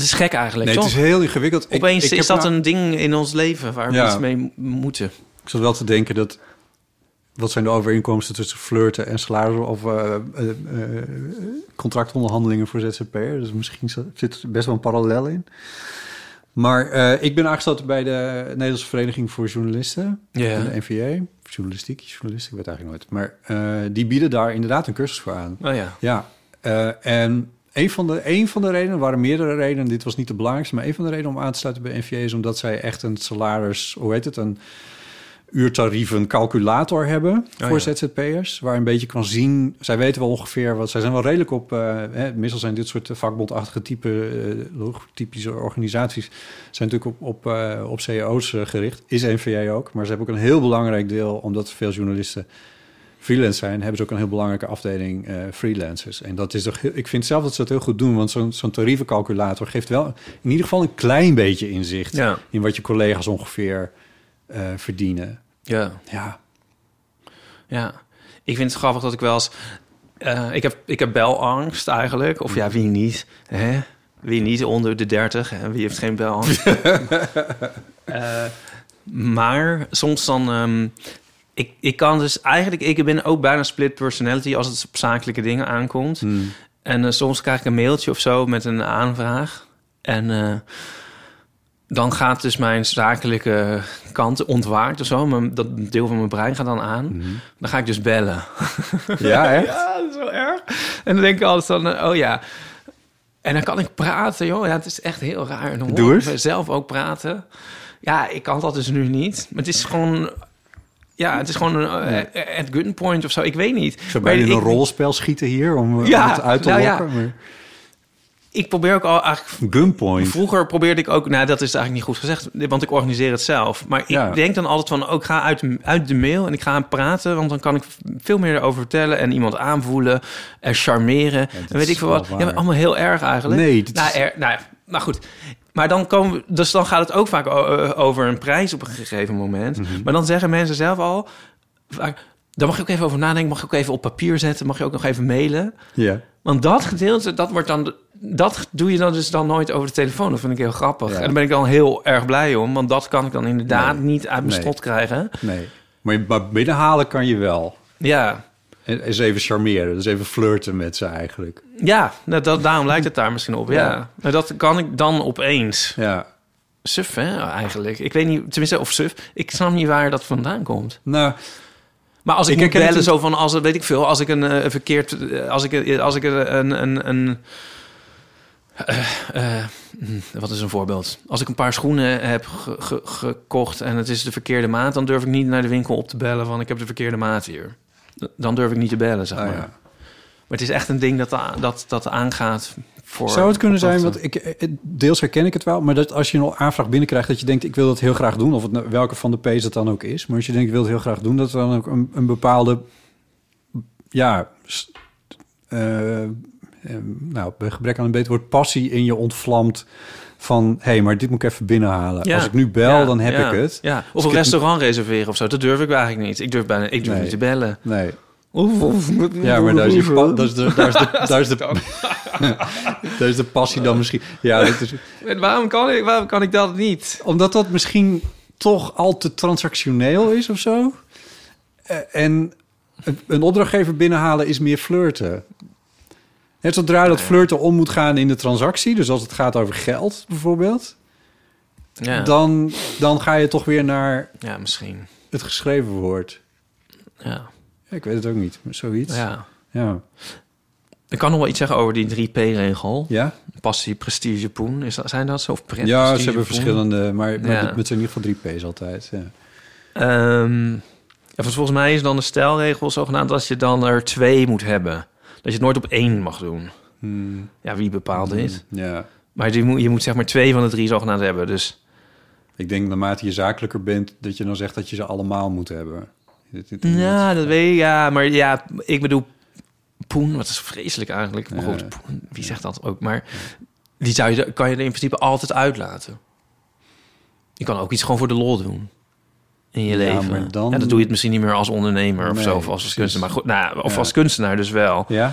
het is gek eigenlijk. Nee, het is heel ingewikkeld. Ik- Opeens ik is dat nou- een ding in ons leven waar we Ja. iets mee moeten. Ik zat wel te denken dat... Wat zijn de overeenkomsten tussen flirten en salaris... of eh, eh, eh, contractonderhandelingen voor ZZP'er? Dus misschien zit er best wel een parallel in. Maar eh, ik ben aangesloten bij de Nederlandse Vereniging voor Journalisten. Ja. De NVA. Journalistiek, journalistiek, ik weet eigenlijk nooit. Maar eh, die bieden daar inderdaad een cursus voor aan. Oh ja. Ja, eh, en een van, de, een van de redenen, waren meerdere redenen, dit was niet de belangrijkste, maar een van de redenen om aan te sluiten bij NVA is omdat zij echt een salaris, hoe heet het, een uurtarieven calculator hebben voor ja. ZZP'ers, waar een beetje kan zien, zij weten wel ongeveer wat, zij zijn wel redelijk op, eh, hè, meestal zijn dit soort vakbondachtige type, eh, typische organisaties, zijn natuurlijk op, op, eh, op CEO's eh, gericht, is NVA ook, maar ze hebben ook een heel belangrijk deel, omdat veel journalisten freelance zijn, hebben ze ook een heel belangrijke afdeling eh, freelancers. En dat is toch, heel- ik vind zelf dat ze dat heel goed doen, want zo'n zo'n tarievencalculator geeft wel in ieder geval een klein beetje inzicht Ja. in wat je collega's ongeveer eh, verdienen. Ja. Ja, Ja. Ik vind het grappig dat ik wel eens... eh, ik, heb, ik heb belangst eigenlijk. Of ja, wie niet? Hè? Wie niet onder de 30? En wie heeft geen belangst? Maar soms dan... ehm, ik, ik kan dus eigenlijk... Ik ben ook bijna split personality als het op zakelijke dingen aankomt. Hmm. En eh, soms krijg ik een mailtje of zo met een aanvraag. En eh, dan gaat dus mijn zakelijke kant ontwaakt of zo. Mijn, dat deel van mijn brein gaat dan aan. Mhm. Dan ga ik dus bellen. Ja, echt? Ja, dat is wel erg. En dan denk ik altijd van, eh, oh ja. En dan kan ik praten, joh. Ja, het is echt heel raar. En dan Doe hoor ik zelf ook praten. Ja, ik kan dat dus nu niet. Maar het is gewoon... Ja, het is gewoon een eh, at gunpoint of zo. Ik weet niet. Zou bijna in ik- een rollenspel schieten hier om, eh, Ja, om het uit te nou ja. lokken. maar- Ik probeer ook al eigenlijk Gunpoint. Vroeger probeerde ik ook, nou dat is eigenlijk niet goed gezegd, want ik organiseer het zelf. Maar ik Ja. denk dan altijd van, ook ga uit, uit de mail en ik ga aan praten, want dan kan ik veel meer erover vertellen en iemand aanvoelen en charmeren. en weet ik veel wat. Ja, allemaal heel erg eigenlijk. Nee, dit nou, is- er, nou, ja, maar goed. Maar dan komen we, dus dan gaat het ook vaak eh, over een prijs op een gegeven moment. Mhm. Maar dan zeggen mensen zelf al, vaak, daar mag je ook even over nadenken, mag je ook even op papier zetten, mag je ook nog even mailen. Ja. Want dat gedeelte, dat wordt dan. Dat doe je dan dus dan nooit over de telefoon. Dat vind ik heel grappig. Ja. En daar ben ik dan heel erg blij om. Want dat kan ik dan inderdaad Nee. niet uit mijn Nee. strot krijgen. Nee. Maar, maar binnenhalen kan je wel. Ja, Eens even charmeren. Dus even flirten met ze eigenlijk. ja nou, dat, daarom lijkt het daar misschien op. Ja. Ja. Maar dat kan ik dan opeens. Ja. Suf, hè, eigenlijk. Ik weet niet, tenminste, of suf. Ik snap niet waar dat vandaan komt. Nou, Maar als ik, Ik het bellen, zo van, als, weet ik veel, als ik een eh, verkeerd, eh, als ik, eh, als ik een, een, een, hm, wat is een voorbeeld? Als ik een paar schoenen heb ge- ge- gekocht en het is de verkeerde maat, dan durf ik niet naar de winkel op te bellen van, ik heb de verkeerde maat hier. Dan durf ik niet te bellen, zeg ah, maar. ja. Maar het is echt een ding dat, dat, dat aangaat voor... Zou het kunnen zijn, want ik, eh, deels herken ik het wel, maar dat als je een aanvraag binnenkrijgt, dat je denkt, ik wil dat heel graag doen, of het, nou- welke van de P's dat dan ook is. Maar als je denkt, ik wil het heel graag doen, dat er dan ook een, een bepaalde, ja, eh, eh, nou, bij gebrek aan een beter woord, passie in je ontvlamt van, hé, hey, maar dit moet ik even binnenhalen. Ja. Als ik nu bel, Ja, dan heb ja, ik het. Ja. Of ik een restaurant reserveren of zo. Dat durf ik eigenlijk niet. Ik durf, bijna, ik durf Nee. niet te bellen. Nee. Ja, maar daar is, je daar is de, daar is de, daar is de, daar is de passie dan misschien. Ja, dat is, waarom kan ik, waarom kan ik dat niet? omdat dat misschien toch al te transactioneel is of zo. Eh, En een opdrachtgever binnenhalen is meer flirten. Net zodra dat flirten om moet gaan in de transactie, dus als het gaat over geld bijvoorbeeld, Ja, dan, dan ga je toch weer naar ja misschien. het geschreven woord. Ja. Ja, ik weet het ook niet, maar zoiets. Ja. ja. Ik kan nog wel iets zeggen over die 3P-regel. Ja, Passie, prestige, poen. Is dat, zijn dat zo? Of pret, ja prestige, ze hebben poen? verschillende, maar, maar Ja. het zijn in ieder geval drie P's altijd. Ja. Ehm, ja, volgens mij is dan de stelregel zogenaamd dat je dan er twee moet hebben. Dat je het nooit op één mag doen. Hmm. Ja, wie bepaalt dit? Ja. Maar je moet, je moet zeg maar twee van de drie zogenaamd hebben. Dus Ik denk naarmate je zakelijker bent, dat je dan zegt dat je ze allemaal moet hebben. Dit- dit- Ja, dat weet ik. Ja, maar ja, ik bedoel, poen, wat is vreselijk eigenlijk. Maar Ja. goed, poen, wie zegt dat ook? Maar die zou je, kan je er in principe altijd uitlaten. Je kan ook iets gewoon voor de lol doen. In je Ja, leven. dan- Ja, dan doe je het misschien niet meer als ondernemer of zo. Of als kunstenaar. Maar goed, nou, of Ja. als kunstenaar dus wel. Ja?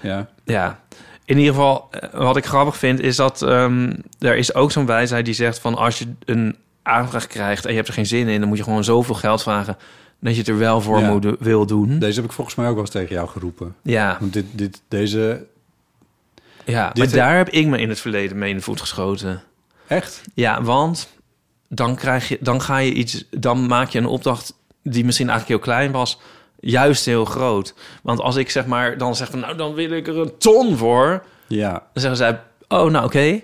Ja. Ja. In ieder geval, eh, wat ik grappig vind, is dat ehm, er is ook zo'n wijsheid die zegt van als je een aanvraag krijgt en je hebt er geen zin in, dan moet je gewoon zoveel geld vragen dat je het er wel voor moet, wil doen. Deze heb ik volgens mij ook wel eens tegen jou geroepen. Ja, Want dit, dit, deze... ja Dit- maar daar heb ik me in het verleden mee in de voet geschoten. Echt? Ja, want dan, krijg je, dan ga je iets, dan maak je een opdracht die misschien eigenlijk heel klein was, juist heel groot. Want als ik zeg maar dan zeg van nou dan wil ik er een ton voor, Ja. dan zeggen zij oh nou oké.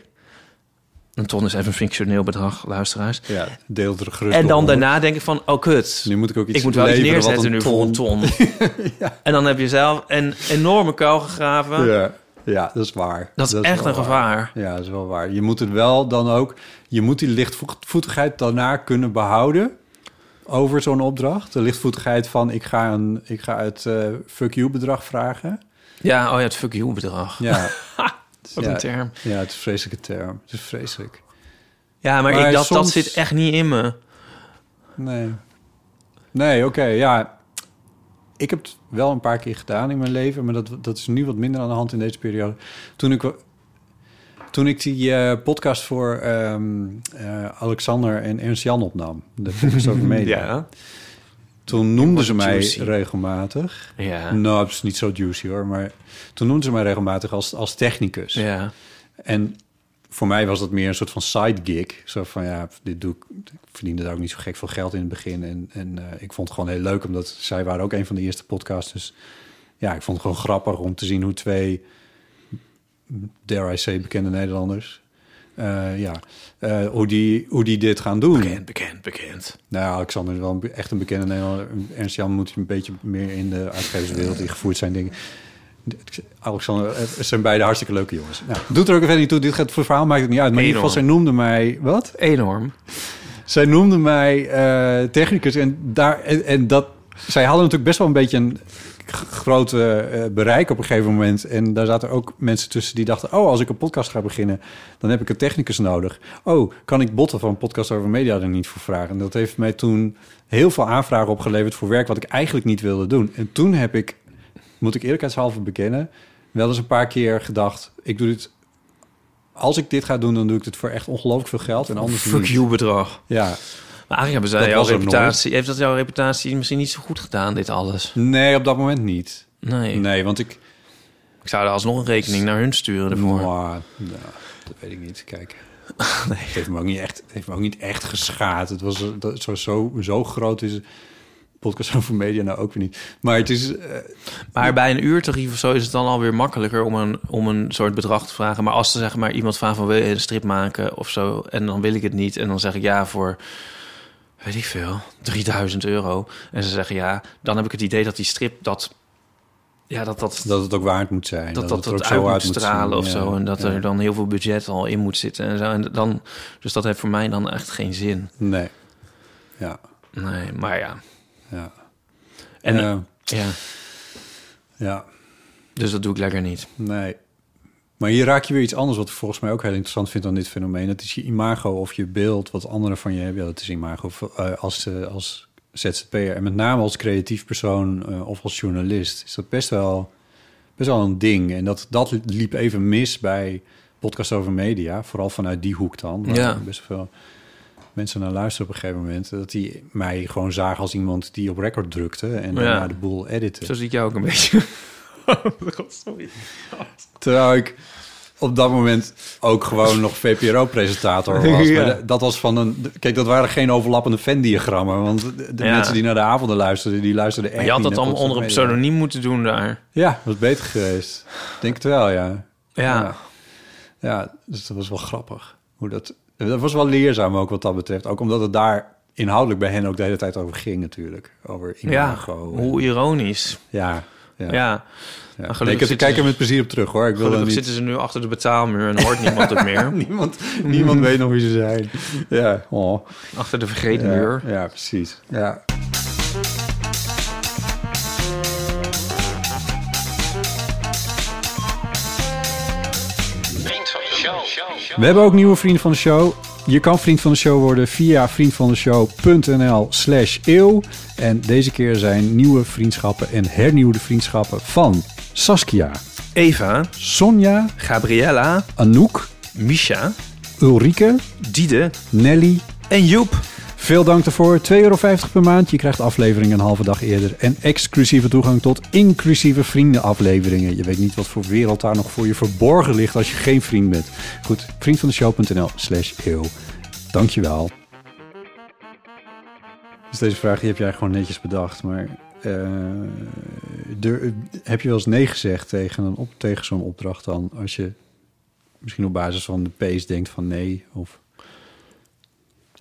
Een ton is even een fictioneel bedrag, luisteraars. Ja, deel er gerust En dan daarna denk ik van, oh kut. Nu moet ik ook iets ik moet wel iets neerzetten nu voor een ton. En dan heb je zelf een enorme kuil gegraven. Ja. Ja, dat is waar. Dat is echt een gevaar. Ja, dat is wel waar. Je moet het wel dan ook... Je moet die lichtvoetigheid daarna kunnen behouden over zo'n opdracht. De lichtvoetigheid van ik ga, een, ik ga het eh, fuck you bedrag vragen. Ja, oh ja, het fuck you bedrag. Ja, Wat ja. een term. ja het is een vreselijke term. Het is vreselijk. Ja, maar, Maar ik, dat, dat zit echt niet in me. Nee. Nee, oké, ja. Ik heb het wel een paar keer gedaan in mijn leven, maar dat, dat is nu wat minder aan de hand in deze periode. Toen ik, toen ik die eh, podcast voor ehm, eh, Alexander en Ernst Jan opnam, de podcast over media, Ja. toen noemden ze mij juicy. regelmatig. Ja. Nou, het is niet zo juicy hoor, maar toen noemden ze mij regelmatig als, als technicus. Ja. En voor mij was dat meer een soort van side gig. Zo van ja, dit doe ik. Ik verdiende daar ook niet zo gek veel geld in het begin. En, en eh, ik vond het gewoon heel leuk, omdat zij waren ook een van de eerste podcasts. Dus ja, ik vond het gewoon grappig om te zien hoe twee, dare I say, bekende Nederlanders. eh, ja, eh, hoe, die, hoe die dit gaan doen. Bekend, bekend, bekend. Nou, ja, Alexander is wel echt een bekende Nederlander. Ernst Jan moet een beetje meer in de uitgeverswereld ingevoerd zijn, denk ik. Alexander, het zijn beide hartstikke leuke jongens. Nou, doet er ook verder niet toe. Dit gaat voor het verhaal maakt het niet uit. Maar in ieder geval, zij noemde mij... Wat? Enorm. Zij noemde mij eh, technicus. En, daar, en, en dat... Zij hadden natuurlijk best wel een beetje een grote eh, bereik op een gegeven moment. En daar zaten ook mensen tussen die dachten... oh, als ik een podcast ga beginnen, dan heb ik een technicus nodig. Oh, kan ik botten van een podcast over media er niet voor vragen? En dat heeft mij toen heel veel aanvragen opgeleverd voor werk... wat ik eigenlijk niet wilde doen. En toen heb ik, moet ik eerlijkheidshalve bekennen... wel eens een paar keer gedacht... ik doe dit... Als ik dit ga doen, dan doe ik het voor echt ongelooflijk veel geld. En anders Fuck niet. you bedrag. Ja, Maar eigenlijk hebben zij jouw reputatie... Heeft dat jouw reputatie misschien niet zo goed gedaan, dit alles? nee, op dat moment niet. Nee. Nee, want ik... Ik zou er alsnog een rekening naar hun sturen ervoor. Maar, nou, dat weet ik niet. Kijk. Het heeft me ook niet echt, het heeft me ook niet echt geschaad. Het was zo, zo, zo groot is podcast over media nou ook weer niet. Maar het is... eh, Maar bij een uurtarief of zo is het dan alweer makkelijker om een, om een soort bedrag te vragen. Maar als ze zeg maar iemand vraagt van wil je een strip maken of zo... en dan wil ik het niet en dan zeg ik ja voor, weet ik veel, 3000 euro. En ze zeggen ja, dan heb ik het idee dat die strip dat... Ja, dat dat, dat het ook waard moet zijn. dat, dat, het dat ook uit zo moet stralen of Ja, zo. En dat ja. er dan heel veel budget al in moet zitten en zo. En dan, dus dat heeft voor mij dan echt geen zin. Nee. Ja, Nee, maar ja. Ja. En Eh, ja, ja, dus dat doe ik lekker niet. nee. Maar hier raak je weer iets anders wat ik volgens mij ook heel interessant vind aan dit fenomeen. Dat is je imago of je beeld wat anderen van je hebben. Ja, dat is imago eh, als, eh, als ZZP'er. En met name als creatief persoon eh, of als journalist is dat best wel, best wel een ding. En dat, dat liep even mis bij podcast over media. Vooral vanuit die hoek dan. Ja. best wel mensen naar luisteren op een gegeven moment. Dat die mij gewoon zagen als iemand die op record drukte. En Ja. daarna de boel editen. Zo zie ik jou ook een beetje. Sorry. Terwijl ik op dat moment ook gewoon nog VPRO-presentator was. Ja. Maar dat was van een... Kijk, dat waren geen overlappende Venn-diagrammen. Want de, Ja. mensen die naar de avonden luisterden, die luisterden echt Maar je had dat dan onder een pseudoniem moeten doen daar. Ja, was beter geweest. Denk het wel, ja. Ja. Ja. Ja, dus dat was wel grappig. Hoe dat, dat was wel leerzaam ook wat dat betreft. Ook omdat het daar inhoudelijk bij hen ook de hele tijd over ging natuurlijk. Over imago. hoe ironisch. ja, ja. Ja, Nee, ik kijk er met plezier op terug hoor. Ik wil er gelukkig niet... zitten ze nu achter de betaalmuur en hoort niemand het meer. Niemand, niemand weet nog wie ze zijn. Ja, oh. Achter de vergeten ja, muur. ja, precies. Ja. We hebben ook nieuwe vrienden van de show. Je kan vriend van de show worden via vriendvandeshow.nl slash eeuw. En deze keer zijn nieuwe vriendschappen en hernieuwde vriendschappen van Saskia, Eva, Sonja, Gabriella, Anouk, Misha, Ulrike, Diede Nelly, en Joep. Veel dank ervoor. 2,50 euro per maand. Je krijgt afleveringen een halve dag eerder. En exclusieve toegang tot inclusieve vriendenafleveringen. Je weet niet wat voor wereld daar nog voor je verborgen ligt als je geen vriend bent. Goed, vriendvandeshow.nl slash eeuw. Dankjewel. Dus deze vraag die heb jij gewoon netjes bedacht. Maar eh, heb je wel eens nee gezegd tegen, op, tegen zo'n opdracht dan? Als je misschien op basis van de pace denkt van nee of...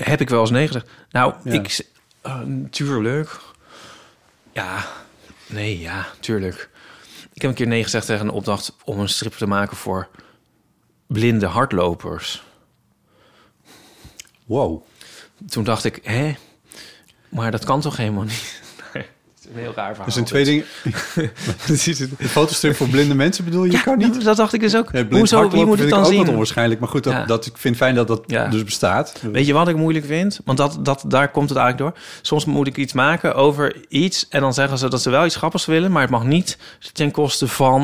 Heb ik wel eens nee gezegd? Nou, Ja. ik... eh, tuurlijk. Ja. Nee, ja, tuurlijk. Ik heb een keer nee gezegd tegen een opdracht om een strip te maken voor blinde hardlopers. Wow. Toen dacht ik, hè? Maar dat kan toch helemaal niet? Een heel raar verhaal. Er zijn twee dingen. De fotostrip voor blinde mensen bedoel je? Ja, kan niet. Dat dacht ik dus ook. Ja, Hoezo? Wie moet het dan zien? onwaarschijnlijk. Maar goed, dat, Ja. dat, ik vind fijn dat dat Ja. dus bestaat. Weet je wat ik moeilijk vind? Want dat, dat, daar komt het eigenlijk door. Soms moet ik iets maken over iets... en dan zeggen ze dat ze wel iets grappigs willen... maar het mag niet ten koste van...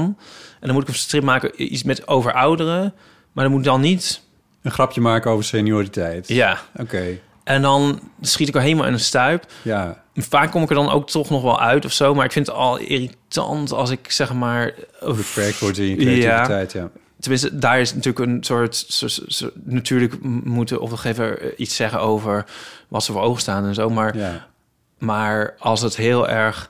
en dan moet ik een strip maken iets met over ouderen... maar dat moet dan niet... Een grapje maken over senioriteit. Ja. Oké, En dan schiet ik er helemaal in een stuip. ja. Vaak kom ik er dan ook toch nog wel uit of zo... maar ik vind het al irritant als ik zeg maar... Beperkt wordt in je creativiteit, ja. tenminste, daar is natuurlijk een soort... So, so- so- natuurlijk moeten opdrachtgever eh, iets zeggen over wat ze voor ogen staan en zo. Maar, Ja. maar als het heel erg...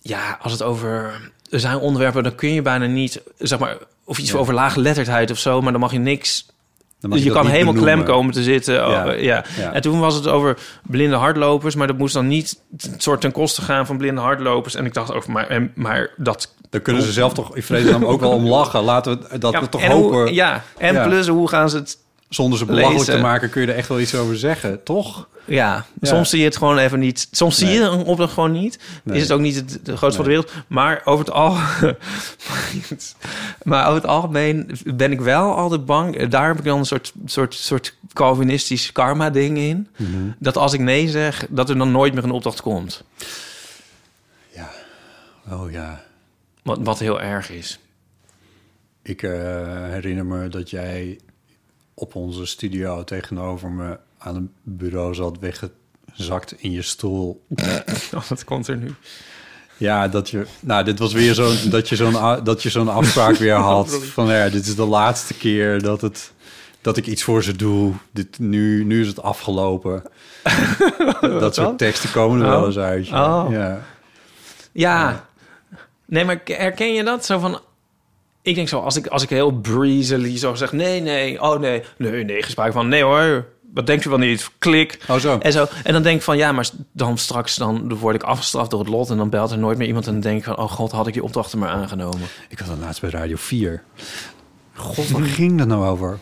Ja, als het over... Er zijn onderwerpen, dan kun je bijna niet... Zeg maar, of iets Ja. over laaggeletterdheid of zo... maar dan mag je niks dus je kan helemaal benoemen. klem komen te zitten. Oh, Ja. ja. Ja. En toen was het over blinde hardlopers, maar dat moest dan niet soort ten koste gaan van blinde hardlopers. En ik dacht over, maar, en, maar dat. Daar kunnen ze zelf toch in vredesnaam ook wel om lachen. Laten we dat ja, we toch en hopen. Hoe, ja, en Ja. plus hoe gaan ze het? Zonder ze belachelijk lezen. te maken kun je er echt wel iets over zeggen, toch? Ja, soms zie je het gewoon even niet. Soms Nee. zie je een opdracht gewoon niet. Nee. Is het ook niet het, de grootste van de wereld. Maar over het al. maar over het algemeen ben ik wel altijd bang. Daar heb ik dan een soort, soort, soort Calvinistisch karma ding in. Mhm. Dat als ik nee zeg, dat er dan nooit meer een opdracht komt. Ja. Oh ja. Wat, wat heel erg is. Ik eh, herinner me dat jij op onze studio tegenover me aan een bureau zat weggezakt in je stoel. Oh, wat komt er nu? Ja, dat je, nou, dit was weer zo'n dat je zo'n dat je zo'n afspraak weer had van ja, dit is de laatste keer dat het dat ik iets voor ze doe. Dit nu, nu is het afgelopen. dat soort teksten komen er Oh. wel eens uit. ja. Oh. Ja. Ja. Nee, maar herken je dat? Zo van... Ik denk zo, als ik, als ik heel breezily zo zeg... Nee, nee, oh nee, nee, nee, gesprek van... Nee hoor, wat denkt u wel niet? Klik. Oh zo. En, zo. en dan denk ik van, ja, maar dan straks dan word ik afgestraft door het lot... en dan belt er nooit meer iemand en dan denk ik van... oh god, had ik die opdrachten maar aangenomen. Ik was dan laatst bij Radio 4. God, waar ging dat nou over?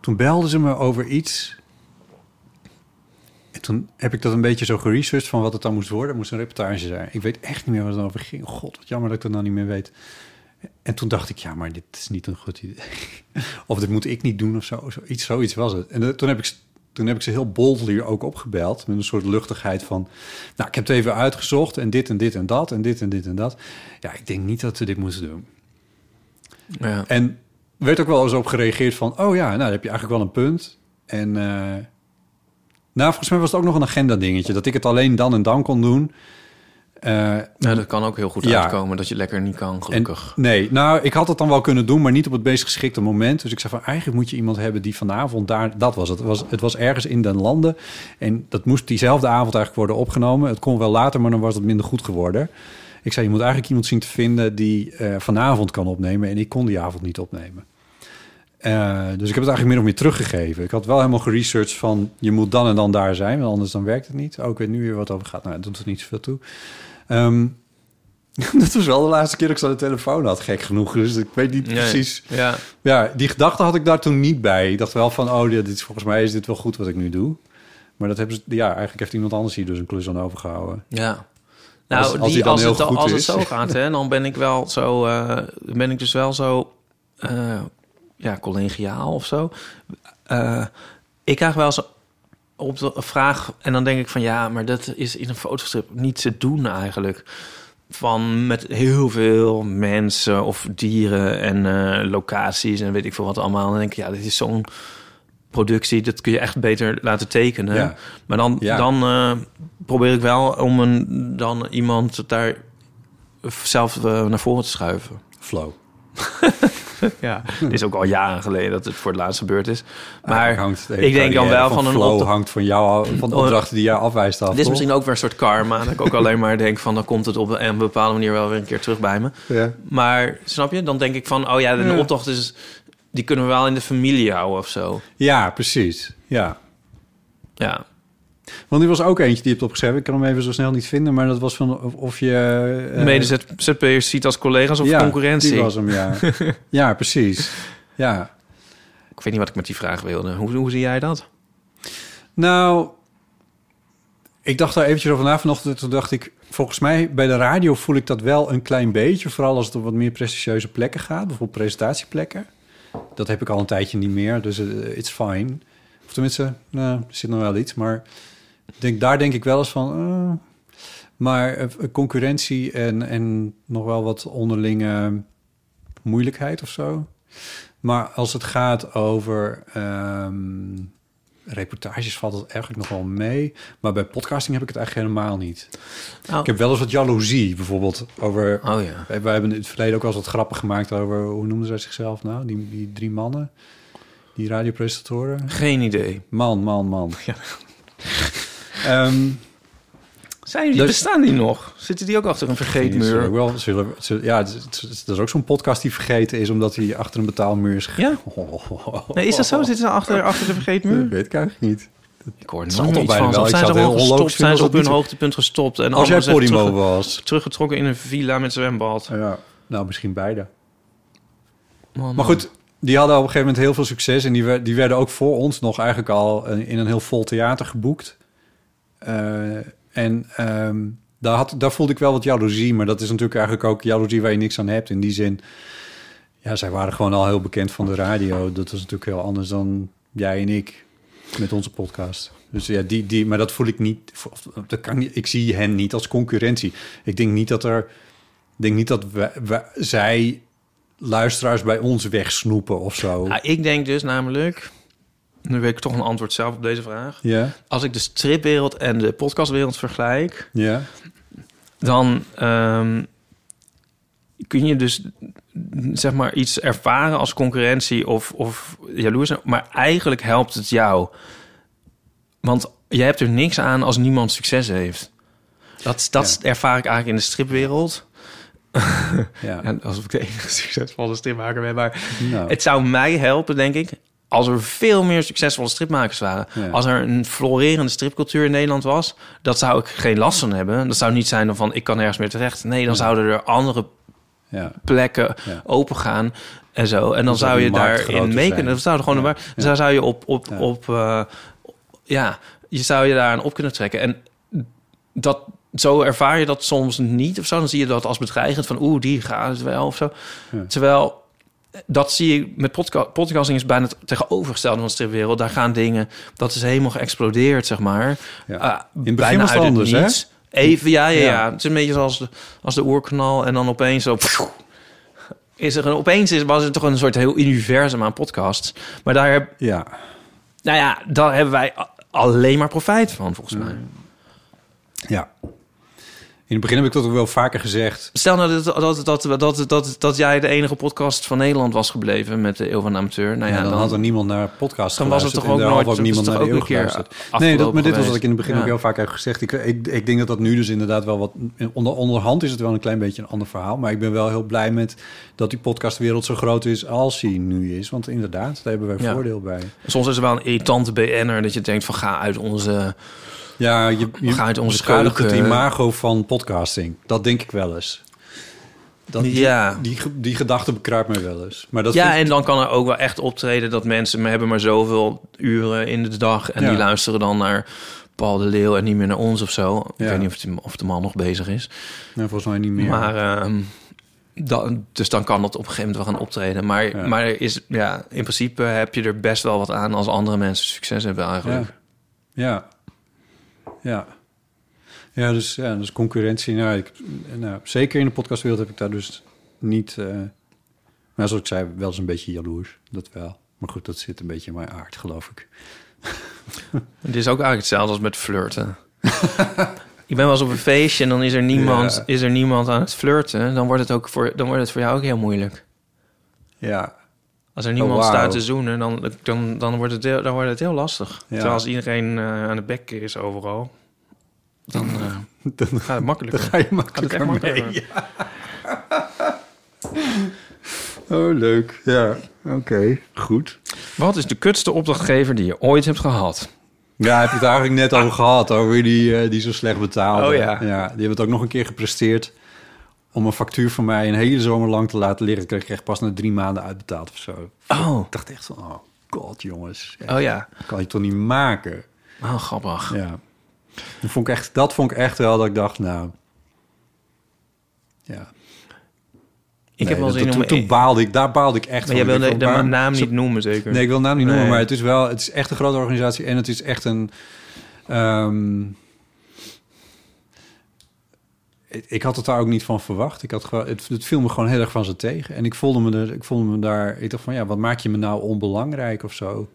Toen belden ze me over iets. En toen heb ik dat een beetje zo geresearched van wat het dan moest worden. Het moest een reportage zijn. Ik weet echt niet meer waar het over ging. God, wat jammer dat ik dat nou niet meer weet. En toen dacht ik, ja, maar dit is niet een goed idee. Of dit moet ik niet doen of zo. Zoiets, zoiets was het. En toen heb ik toen heb ik ze heel boldly ook opgebeld. Met een soort luchtigheid van... Nou, ik heb het even uitgezocht. En dit en dit en dat. En dit en dit en dat. Ja, ik denk niet dat we dit moeten doen. Ja. En werd ook wel eens op gereageerd van... oh ja, nou, dan heb je eigenlijk wel een punt. En nou, volgens mij was het ook nog een agenda-dingetje... dat ik het alleen dan en dan kon doen. Eh, Nou, dat kan ook heel goed Ja. uitkomen dat je lekker niet kan, en, gelukkig. nee, nou, ik had het dan wel kunnen doen... maar niet op het meest geschikte moment. Dus ik zei van, eigenlijk moet je iemand hebben die vanavond daar... dat was het. Het was, het was ergens in den landen. En dat moest diezelfde avond eigenlijk worden opgenomen. Het kon wel later, maar dan was het minder goed geworden. Ik zei, je moet eigenlijk iemand zien te vinden... die eh, vanavond kan opnemen. En ik kon die avond niet opnemen. Eh, dus ik heb het eigenlijk min of meer teruggegeven. Ik had wel helemaal geresearched van... je moet dan en dan daar zijn, want anders dan werkt het niet. Oh, ik weet nu weer wat over gaat. Nou, dat doet er niet zoveel toe. Ehm, dat was wel de laatste keer dat ik zo de telefoon had, gek genoeg. Dus ik weet niet Nee. precies... Ja. Ja, die gedachte had ik daar toen niet bij. Ik dacht wel van, oh, dit is, volgens mij is dit wel goed wat ik nu doe. Maar dat hebben ze... Ja, eigenlijk heeft iemand anders hier dus een klus aan overgehouden. Ja. Nou, Als- als, die, dan als, heel het, goed als het zo gaat, hè, dan ben ik wel zo, eh, ben ik dus wel zo, eh, ja, collegiaal of zo. Eh, ik krijg wel zo op de vraag en dan denk ik van ja, maar dat is in een fotostrip niet te doen eigenlijk. Van met heel veel mensen of dieren en eh, locaties en weet ik veel wat allemaal. En dan denk ik, ja, dit is zo'n productie, dat kun je echt beter laten tekenen. Ja. Maar dan, Ja. dan eh, probeer ik wel om een, dan iemand daar zelf eh, naar voren te schuiven. Flow. Ja, het is ook al jaren geleden dat het voor het laatst gebeurd is. Maar hangt ik denk dan wel van een flow hangt van jou, van de opdrachten die jij afwijst af. dit is toch? misschien ook weer een soort karma. Dat ik ook alleen maar denk van dan komt het op een bepaalde manier wel weer een keer terug bij me. Ja. Maar snap je? Dan denk ik van oh ja, de Ja. opdracht is die kunnen we wel in de familie houden of zo. ja, precies. Ja. Ja, Want die was ook eentje die je hebt opgeschreven. Ik kan hem even zo snel niet vinden, maar dat was van of, of je... eh, mede ZP'ers ziet als collega's of ja, concurrentie. die was hem, ja. ja, precies. Ja. Ik weet niet wat ik met die vraag wilde. Hoe, hoe zie jij dat? Nou, ik dacht daar eventjes over na vanochtend. Toen dacht ik, volgens mij bij de radio voel ik dat wel een klein beetje. Vooral als het om wat meer prestigieuze plekken gaat. Bijvoorbeeld presentatieplekken. Dat heb ik al een tijdje niet meer, dus eh, it's fine. Of tenminste, nou, er zit nog wel iets. Maar denk, daar denk ik wel eens van... eh, maar eh, concurrentie en, en nog wel wat onderlinge moeilijkheid of zo. Maar als het gaat over... ehm, reportages valt het eigenlijk nog wel mee. Maar bij podcasting heb ik het eigenlijk helemaal niet. Nou, Ik heb wel eens wat jaloezie, bijvoorbeeld over... Oh ja. Wij, wij hebben in het verleden ook wel eens wat grappen gemaakt over... Hoe noemden zij zichzelf nou? Die, die drie mannen? Die radiopresentatoren? Geen idee. Man, man, man. Ja. Ehm, Zijn die, Dus- bestaan die nog? Zitten die ook achter een vergeetmuur? ook wel, zullen, zullen- ja, het dat is ook zo'n podcast die vergeten is... omdat hij achter een betaalmuur is. Ja? Nee, is dat zo? Zitten ze achter, achter de Dat vergeetmuur? weet ik eigenlijk niet. Ik hoor nooit meer iets van wel. Zijn ze heel gestopt? Zijn ze op hun dat hoogtepunt gestopt? En Als jij Podimo terugge- was. teruggetrokken in een villa met zwembad. Ja, nou, misschien beide. Man, Maar goed, die hadden op een gegeven moment heel veel succes. En die, wer- die werden ook voor ons nog eigenlijk al in een heel vol theater geboekt. Eh, en ehm, daar, had, daar voelde ik wel wat jaloezie. Maar dat is natuurlijk eigenlijk ook jaloezie waar je niks aan hebt. In die zin, ja, zij waren gewoon al heel bekend van de radio. Dat was natuurlijk heel anders dan jij en ik met onze podcast. Dus ja, die, die, maar dat voel ik niet. kan, ik zie hen niet als concurrentie. Ik denk niet dat er. Denk niet dat wij, zij luisteraars bij ons wegsnoepen of zo. Ik denk dus namelijk... Nu weet ik toch een antwoord zelf op deze vraag. Ja, Als ik de stripwereld en de podcastwereld vergelijk... ja, dan ehm, kun je dus zeg maar iets ervaren als concurrentie of, of jaloers. Maar eigenlijk helpt het jou. Want je hebt er niks aan als niemand succes heeft. Dat, dat ervaar ik eigenlijk in de stripwereld. ja. En alsof ik de enige succesvolle stripmaker ben. Maar Nou, het zou mij helpen, denk ik, als er veel meer succesvolle stripmakers waren. Ja. Als er een florerende stripcultuur in Nederland was, dat zou ik geen last van hebben. Dat zou niet zijn van ik kan nergens meer terecht. Nee, dan Ja. zouden er andere ja, plekken open gaan en zo. En dan zou zou je daarin mee kunnen. Dat zou gewoon Ja. een waar. Dus daar zou je op, op, op uh, ja, je zou je op kunnen trekken. En dat zo ervaar je dat soms niet of zo. Dan zie je dat als bedreigend van oeh, die gaat het wel of zo. Terwijl dat zie je met podca podcasting is bijna het tegenovergestelde van de stripwereld. Daar gaan dingen, dat is helemaal geëxplodeerd, zeg maar. Ja. Ah, In het bijna het anders, hè? Even, ja, ja, ja, Ja. Het is een beetje zoals de, als de oerknal en dan opeens zo... Is er een, opeens is, was het toch een soort heel universum aan podcasts. Maar daar, heb, ja. nou ja, daar hebben wij alleen maar profijt van, volgens mij. ja. In het begin heb ik dat ook wel vaker gezegd. Stel nou dat, dat, dat, dat, dat, dat jij de enige podcast van Nederland was gebleven met de Eeuw van de Amateur. Nou Ja, ja, dan, dan, had er niemand naar podcast dan was het toch ook nooit ook niemand naar de eeuw geluisterd. Nee, dat, maar dit was wat ik in het begin ook heel vaak heb gezegd. Ik, ik, ik denk dat dat nu dus inderdaad wel wat... Onder, onderhand is het wel een klein beetje een ander verhaal. Maar ik ben wel heel blij met dat die podcastwereld zo groot is als hij nu is. Want inderdaad, daar hebben wij Ja. voordeel bij. Soms is er wel een irritante BN'er dat je denkt van ga uit onze... Ja, je, je gaan uit onze beschadigt het keuken. imago van podcasting. Dat denk ik wel eens. Dat, die, Ja. die, die gedachte bekruipt mij wel eens. Maar dat ja, en dan kan er ook wel echt optreden dat mensen maar hebben maar zoveel uren in de dag en Ja. die luisteren dan naar Paul de Leeuw en niet meer naar ons of zo. Ik weet niet of, of de man nog bezig is. Nee, volgens mij niet meer. Maar ehm, dan, dus dan kan dat op een gegeven moment wel gaan optreden. Maar, Ja. maar is, ja, in principe heb je er best wel wat aan als andere mensen succes hebben eigenlijk. Ja. Ja. Ja, dus, ja, dus concurrentie. Nou, ik, nou, zeker in de podcastwereld heb ik daar dus niet... eh maar zoals ik zei, wel eens een beetje jaloers. Dat wel. Maar goed, dat zit een beetje in mijn aard, geloof ik. Het is ook eigenlijk hetzelfde als met flirten. Ik ben wel eens op een feestje en dan is er niemand, Ja. is er niemand aan het flirten. Dan wordt, het ook voor, dan wordt het voor jou ook heel moeilijk. Ja. Als er niemand Oh, staat te zoenen, dan, dan, dan, wordt het heel, dan wordt het heel lastig. Ja. Terwijl als iedereen eh, aan de bek is overal, dan eh, Dan gaat het makkelijker. ga je Gaat het makkelijker echt mee. makkelijker. Oh, leuk. Ja, oké. Goed. Wat is de kutste opdrachtgever die je ooit hebt gehad? Ja, heb je het eigenlijk net over gehad, over die, eh, die zo slecht betaalde. Oh, ja. Die hebben het ook nog een keer gepresteerd om een factuur van mij een hele zomer lang te laten liggen. Kreeg ik echt pas na drie maanden uitbetaald of zo. Oh, Ik dacht echt van, oh god jongens, echt, oh ja. kan je toch niet maken? Oh, grappig. Ja. Dat vond ik echt, dat vond ik echt wel dat ik dacht, nou... Ja. Ik heb wel zin om... toen, baalde ik, daar baalde ik echt maar jij van. Ik wil de, de naam niet noemen, zeker? Nee, ik wil de naam niet noemen, maar het is wel, het is echt een grote organisatie en het is echt een. ehm, ik, had het daar ook niet van verwacht. Ik had het, het viel me gewoon heel erg van ze tegen. En ik voelde me, er, ik voelde me daar, ik dacht van ja, wat maak je me nou onbelangrijk of zo?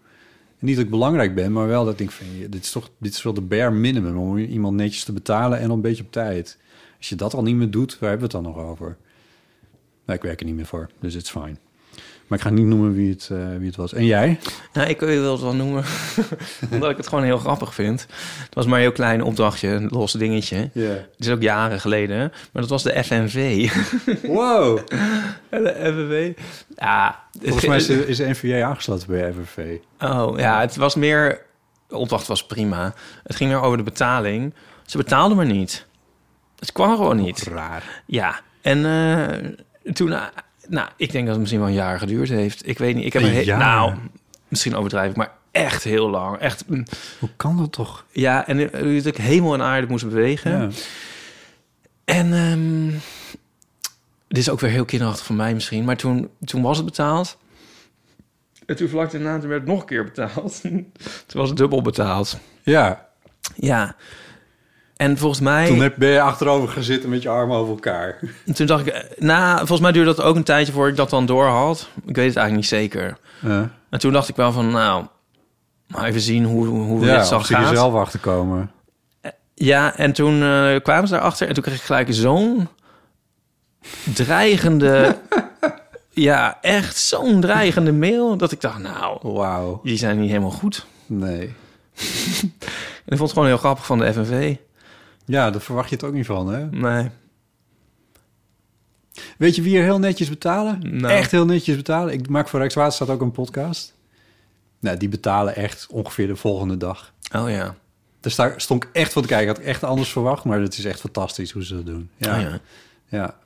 niet dat ik belangrijk ben, maar wel dat ik denk van... dit is toch dit is wel de bare minimum om iemand netjes te betalen en een beetje op tijd. Als je dat al niet meer doet, waar hebben we het dan nog over? Nou, ik werk er niet meer voor, dus het is fijn. Maar ik ga niet noemen wie het, eh, wie het was. En jij? Nou, ik wil het wel noemen, omdat ik het gewoon heel grappig vind. Het was maar een heel klein opdrachtje, een los dingetje. Ja. Het is ook jaren geleden, maar dat was de FNV. Wow! de FNV? Ja. Volgens mij is de, is de NVA aangesloten bij FNV. Oh, ja, het was meer... De opdracht was prima. Het ging meer over de betaling. Ze betaalden maar niet. Het kwam gewoon niet. Raar. Ja, en eh, toen... nou, ik denk dat het misschien wel een jaar geduurd heeft. Ik weet niet. Ik heb Een een he- jaar? Nou, misschien overdrijf ik, maar echt heel lang. Echt, mm, Hoe kan dat toch? ja, en dat ik hemel en aarde moest bewegen. Ja. En ehm, dit is ook weer heel kinderachtig van mij misschien, maar toen, toen was het betaald. En toen vlak daarna toen werd het nog een keer betaald. toen was het dubbel betaald. ja. Ja. En volgens mij... Toen heb, ben je achterover gaan zitten met je armen over elkaar. Toen dacht ik... eh, Nou, volgens mij duurde dat ook een tijdje voor ik dat dan door had. Ik weet het eigenlijk niet zeker. Ja. En toen dacht ik wel van, nou... Maar even zien hoe, hoe Ja, dit zal of ze er gaan. zelf achter komen. Ja, en toen eh, kwamen ze daarachter en toen kreeg ik gelijk zo'n dreigende... ja, echt zo'n dreigende mail... dat ik dacht, nou, Wauw. die zijn niet helemaal goed. Nee. En ik vond het gewoon heel grappig van de FNV. Ja, daar verwacht je het ook niet van, hè? Nee. Weet je wie er heel netjes betalen? Nou. Echt heel netjes betalen. Ik maak voor Rijkswaterstaat ook een podcast. Nou, die betalen echt ongeveer de volgende dag. Oh ja. Daar sta, stond ik echt van te kijken. Had ik echt anders verwacht, maar het is echt fantastisch hoe ze dat doen. Ja, Oh ja. ja.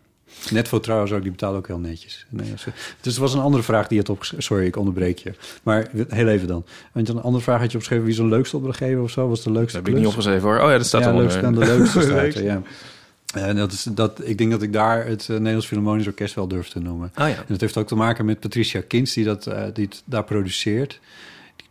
Netvo trouwens ook, die betalen ook heel netjes. Nee, dus er was een andere vraag die je had opgeschreven. Sorry, ik onderbreek je. Maar heel even dan. Want een andere vraag had je opgeschreven. Wie een leukste opdrachtgever of zo? Was de leukste Dat heb ik niet opgeschreven hoor. Oh ja, dat staat ja, eronder. leukste dan de leukste staat er, ja. En dat is, dat, ik denk dat ik daar het eh, Nederlands Philharmonisch Orkest wel durf te noemen. Oh ja. En dat heeft ook te maken met Patricia Kins, die, dat, eh, die het daar produceert.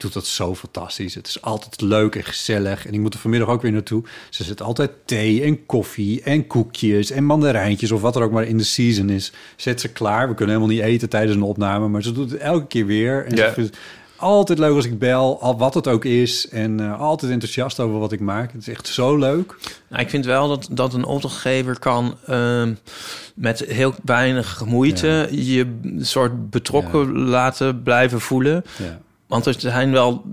Doet dat zo fantastisch. Het is altijd leuk en gezellig. En ik moet er vanmiddag ook weer naartoe. Ze zet altijd thee en koffie en koekjes en mandarijntjes... of wat er ook maar in de season is. Zet ze klaar. We kunnen helemaal niet eten tijdens een opname... maar ze doet het elke keer weer. En ze altijd leuk als ik bel, al wat het ook is. En eh, altijd enthousiast over wat ik maak. Het is echt zo leuk. Nou, ik vind wel dat, dat een opdrachtgever kan ehm, met heel weinig moeite je soort betrokken laten blijven voelen. Ja, Want er zijn wel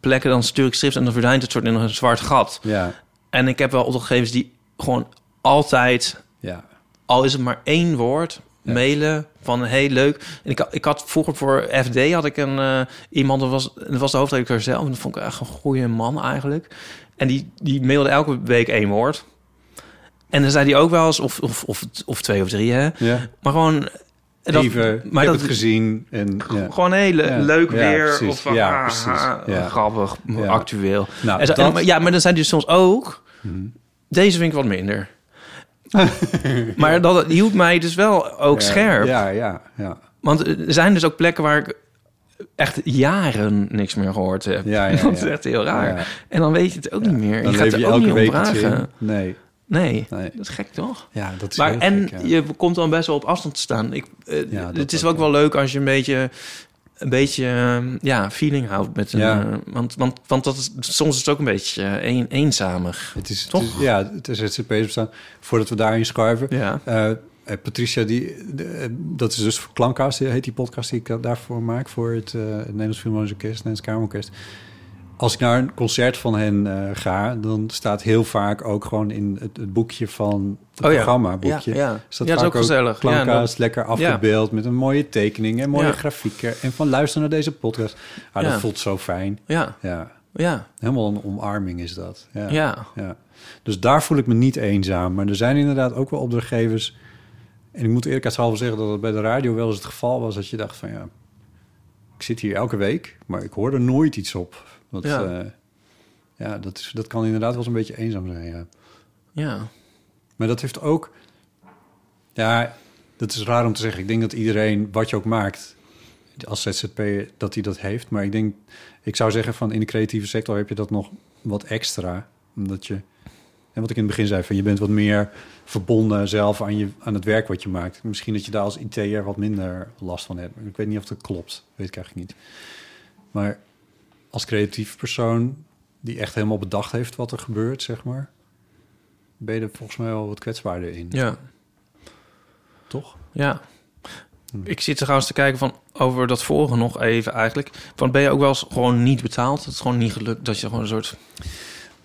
plekken, dan stuur ik strips en dan verdwijnt het soort in een zwart gat. ja, En ik heb wel opdrachtgevers die gewoon altijd, ja. al is het maar één woord, Ja. mailen van heel leuk. En ik, had- ik had vroeger voor FD had ik een eh, iemand, dat was, dat was de hoofdredacteur zelf. En dat vond ik echt een goede man eigenlijk. En die, die mailde elke week één woord. En dan zei hij ook wel eens, of, of, of, of twee of drie, hè. ja. Maar gewoon... dat- Even, maar dat, het gezien. En, ja. Gewoon heel le- Ja. leuk weer. Of van, Ja, ah, precies. ah, Ja. grappig, actueel. Nou, En zo- dat- ja, maar dan zijn die soms ook... Deze vind ik wat minder. maar dat hield mij dus wel ook scherp. Ja, ja, ja. Want er zijn dus ook plekken waar ik echt jaren niks meer gehoord heb. Ja, ja, dat is echt heel raar. En dan weet je het ook niet meer. Dan je gaat er ook niet om vragen. Nee, Nee, nee. dat is gek toch? Ja, dat is Maar heel en gek, ja. je komt dan best wel op afstand te staan. Ik, eh, Ja, het is ook, ook wel leuk als je een beetje, een beetje eh, ja, feeling houdt met een. Ja. eh, want, want, want dat is, soms is het ook een beetje eh, een, eenzamig. Het is, Toch? Het is, ja, het is ZZP's bestaan. Voordat we daarin schuiven. Ja. Patricia, die, de- dat is dus voor heet die podcast die ik daarvoor maak. Voor het, het Nederlands Philharmonisch Orkest, het Nederlands Kamerorkest. Als ik naar een concert van hen eh, ga, dan staat heel vaak ook gewoon in het, het boekje van het Oh ja. programma. Boekje, Ja, ja. Staat Ja, dat is ook gezellig. Dat- lekker afgebeeld met een mooie tekening en mooie grafieken. En van luister naar deze podcast. Ah. Dat voelt zo fijn. Ja, Ja, ja, helemaal een omarming is dat. Ja. ja. Ja. Dus daar voel ik me niet eenzaam. Maar er zijn inderdaad ook wel opdrachtgevers. En ik moet eerlijkheidshalve zeggen dat het bij de radio wel eens het geval was dat je dacht van ja, ik zit hier elke week, maar ik hoor er nooit iets op. Dat, Ja. ja, ja dat, is, dat kan inderdaad wel eens een beetje eenzaam zijn. Ja. ja. Maar dat heeft ook, ja, dat is raar om te zeggen. Ik denk dat iedereen, wat je ook maakt, als ZZP, dat hij dat heeft. Maar ik denk, ik zou zeggen van in de creatieve sector heb je dat nog wat extra. Omdat je, en wat ik in het begin zei, van je bent wat meer verbonden zelf aan, je, aan het werk wat je maakt. Misschien dat je daar als IT'er wat minder last van hebt. Ik weet niet of dat klopt, weet ik eigenlijk niet. Maar als creatief persoon die echt helemaal bedacht heeft wat er gebeurt, zeg maar, ben je er volgens mij wel wat kwetsbaarder in. Ja. Toch? Ja. Ik zit trouwens te kijken van over dat vorige nog even eigenlijk. Van ben je ook wel eens gewoon niet betaald? Het is gewoon niet gelukt dat je gewoon een soort.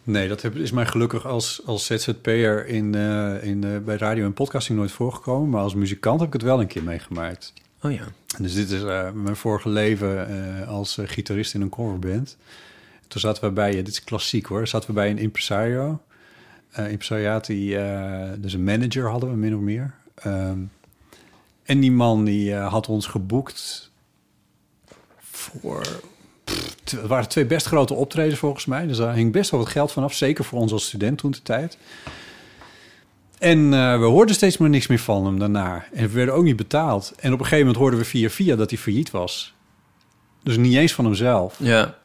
Nee, dat heb- is mij gelukkig als, als ZZP'er in, eh, in, eh, bij radio en podcasting nooit voorgekomen. Maar als muzikant heb ik het wel een keer meegemaakt. Oh ja. Dus dit is eh, mijn vorige leven eh, als eh, gitarist in een coverband. Toen zaten we bij, dit is klassiek hoor, zaten we bij een impresario. Impresariaat die, dus een manager hadden we min of meer. Ehm, en die man die had ons geboekt voor... Het waren twee best grote optredens volgens mij. Dus daar hing best wel wat geld vanaf. Zeker voor ons als student toen de tijd. En eh, we hoorden steeds maar niks meer van hem daarna. En we werden ook niet betaald. En op een gegeven moment hoorden we via via dat hij failliet was. Dus niet eens van hemzelf. Ja.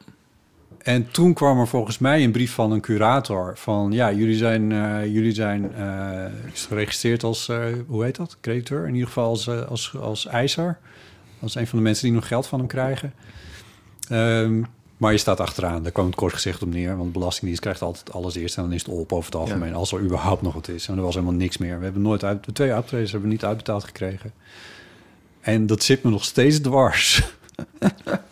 En toen kwam er volgens mij een brief van een curator van ja, jullie zijn, eh, jullie zijn eh, is geregistreerd als hoe heet dat? Crediteur, in ieder geval als, als, als eiser. Als een van de mensen die nog geld van hem krijgen. Ehm, maar je staat achteraan, daar kwam het kort gezegd op neer. Want Belastingdienst krijgt altijd alles eerst en dan is het op over het algemeen. Als er überhaupt nog wat is. En er was helemaal niks meer. We hebben nooit uit, de twee optredens hebben we niet uitbetaald gekregen. En dat zit me nog steeds dwars.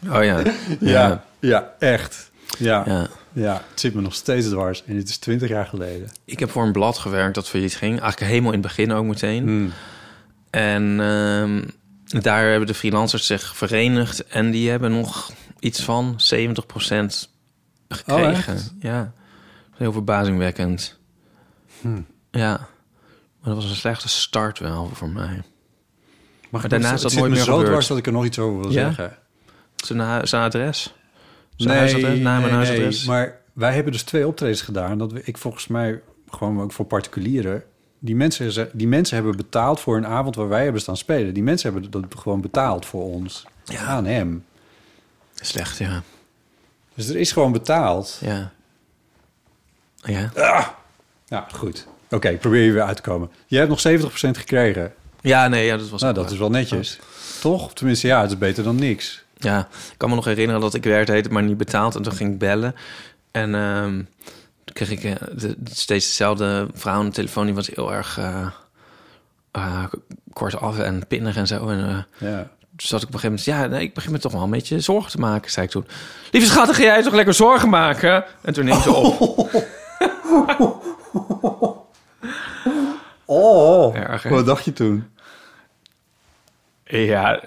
Oh ja. Ja, ja, echt. Ja, ja. Ja. het zit me nog steeds dwars. En het is twintig jaar geleden. Ik heb voor een blad gewerkt dat failliet ging. Eigenlijk helemaal in het begin ook meteen. Hmm. En ehm, daar hebben de freelancers zich verenigd. En die hebben nog iets van 70% gekregen. echt? ja. Heel verbazingwekkend. Hmm. Ja. Maar dat was een slechte start wel voor mij. Maar daarna is dat nooit me meer zo gebeurd. dwars dat ik er nog iets over wil Ja? zeggen. Zijn, zijn adres? Zijn huisadres? Naam en huisadres? maar wij hebben dus twee optredens gedaan. Dat we, ik volgens mij gewoon ook voor particulieren. Die mensen, die mensen hebben betaald voor een avond waar wij hebben staan spelen. Die mensen hebben dat gewoon betaald voor ons. Ja. Aan hem. Slecht, ja. Dus er is gewoon betaald. Ja. Ja. Ja, goed. Oké, probeer je weer uit te komen. Je hebt nog 70% gekregen. Ja, nee, ja, dat was Nou, dat is wel netjes. Toch? Tenminste, ja, het is beter dan niks. Ja, ik kan me nog herinneren dat ik werd maar niet betaald. En toen ging ik bellen. En ehm, toen kreeg ik eh, de, steeds dezelfde vrouw aan de telefoon. Die was heel erg eh, eh, kort af en pinnig en zo. En eh, Ja. Zat ik op een gegeven moment... Ja, nee, ik begin me toch wel een beetje zorgen te maken, zei ik toen. Lieve schat, ga jij toch lekker zorgen maken? En toen neemt ze op. Oh, Erg, wat dacht je toen? Ja,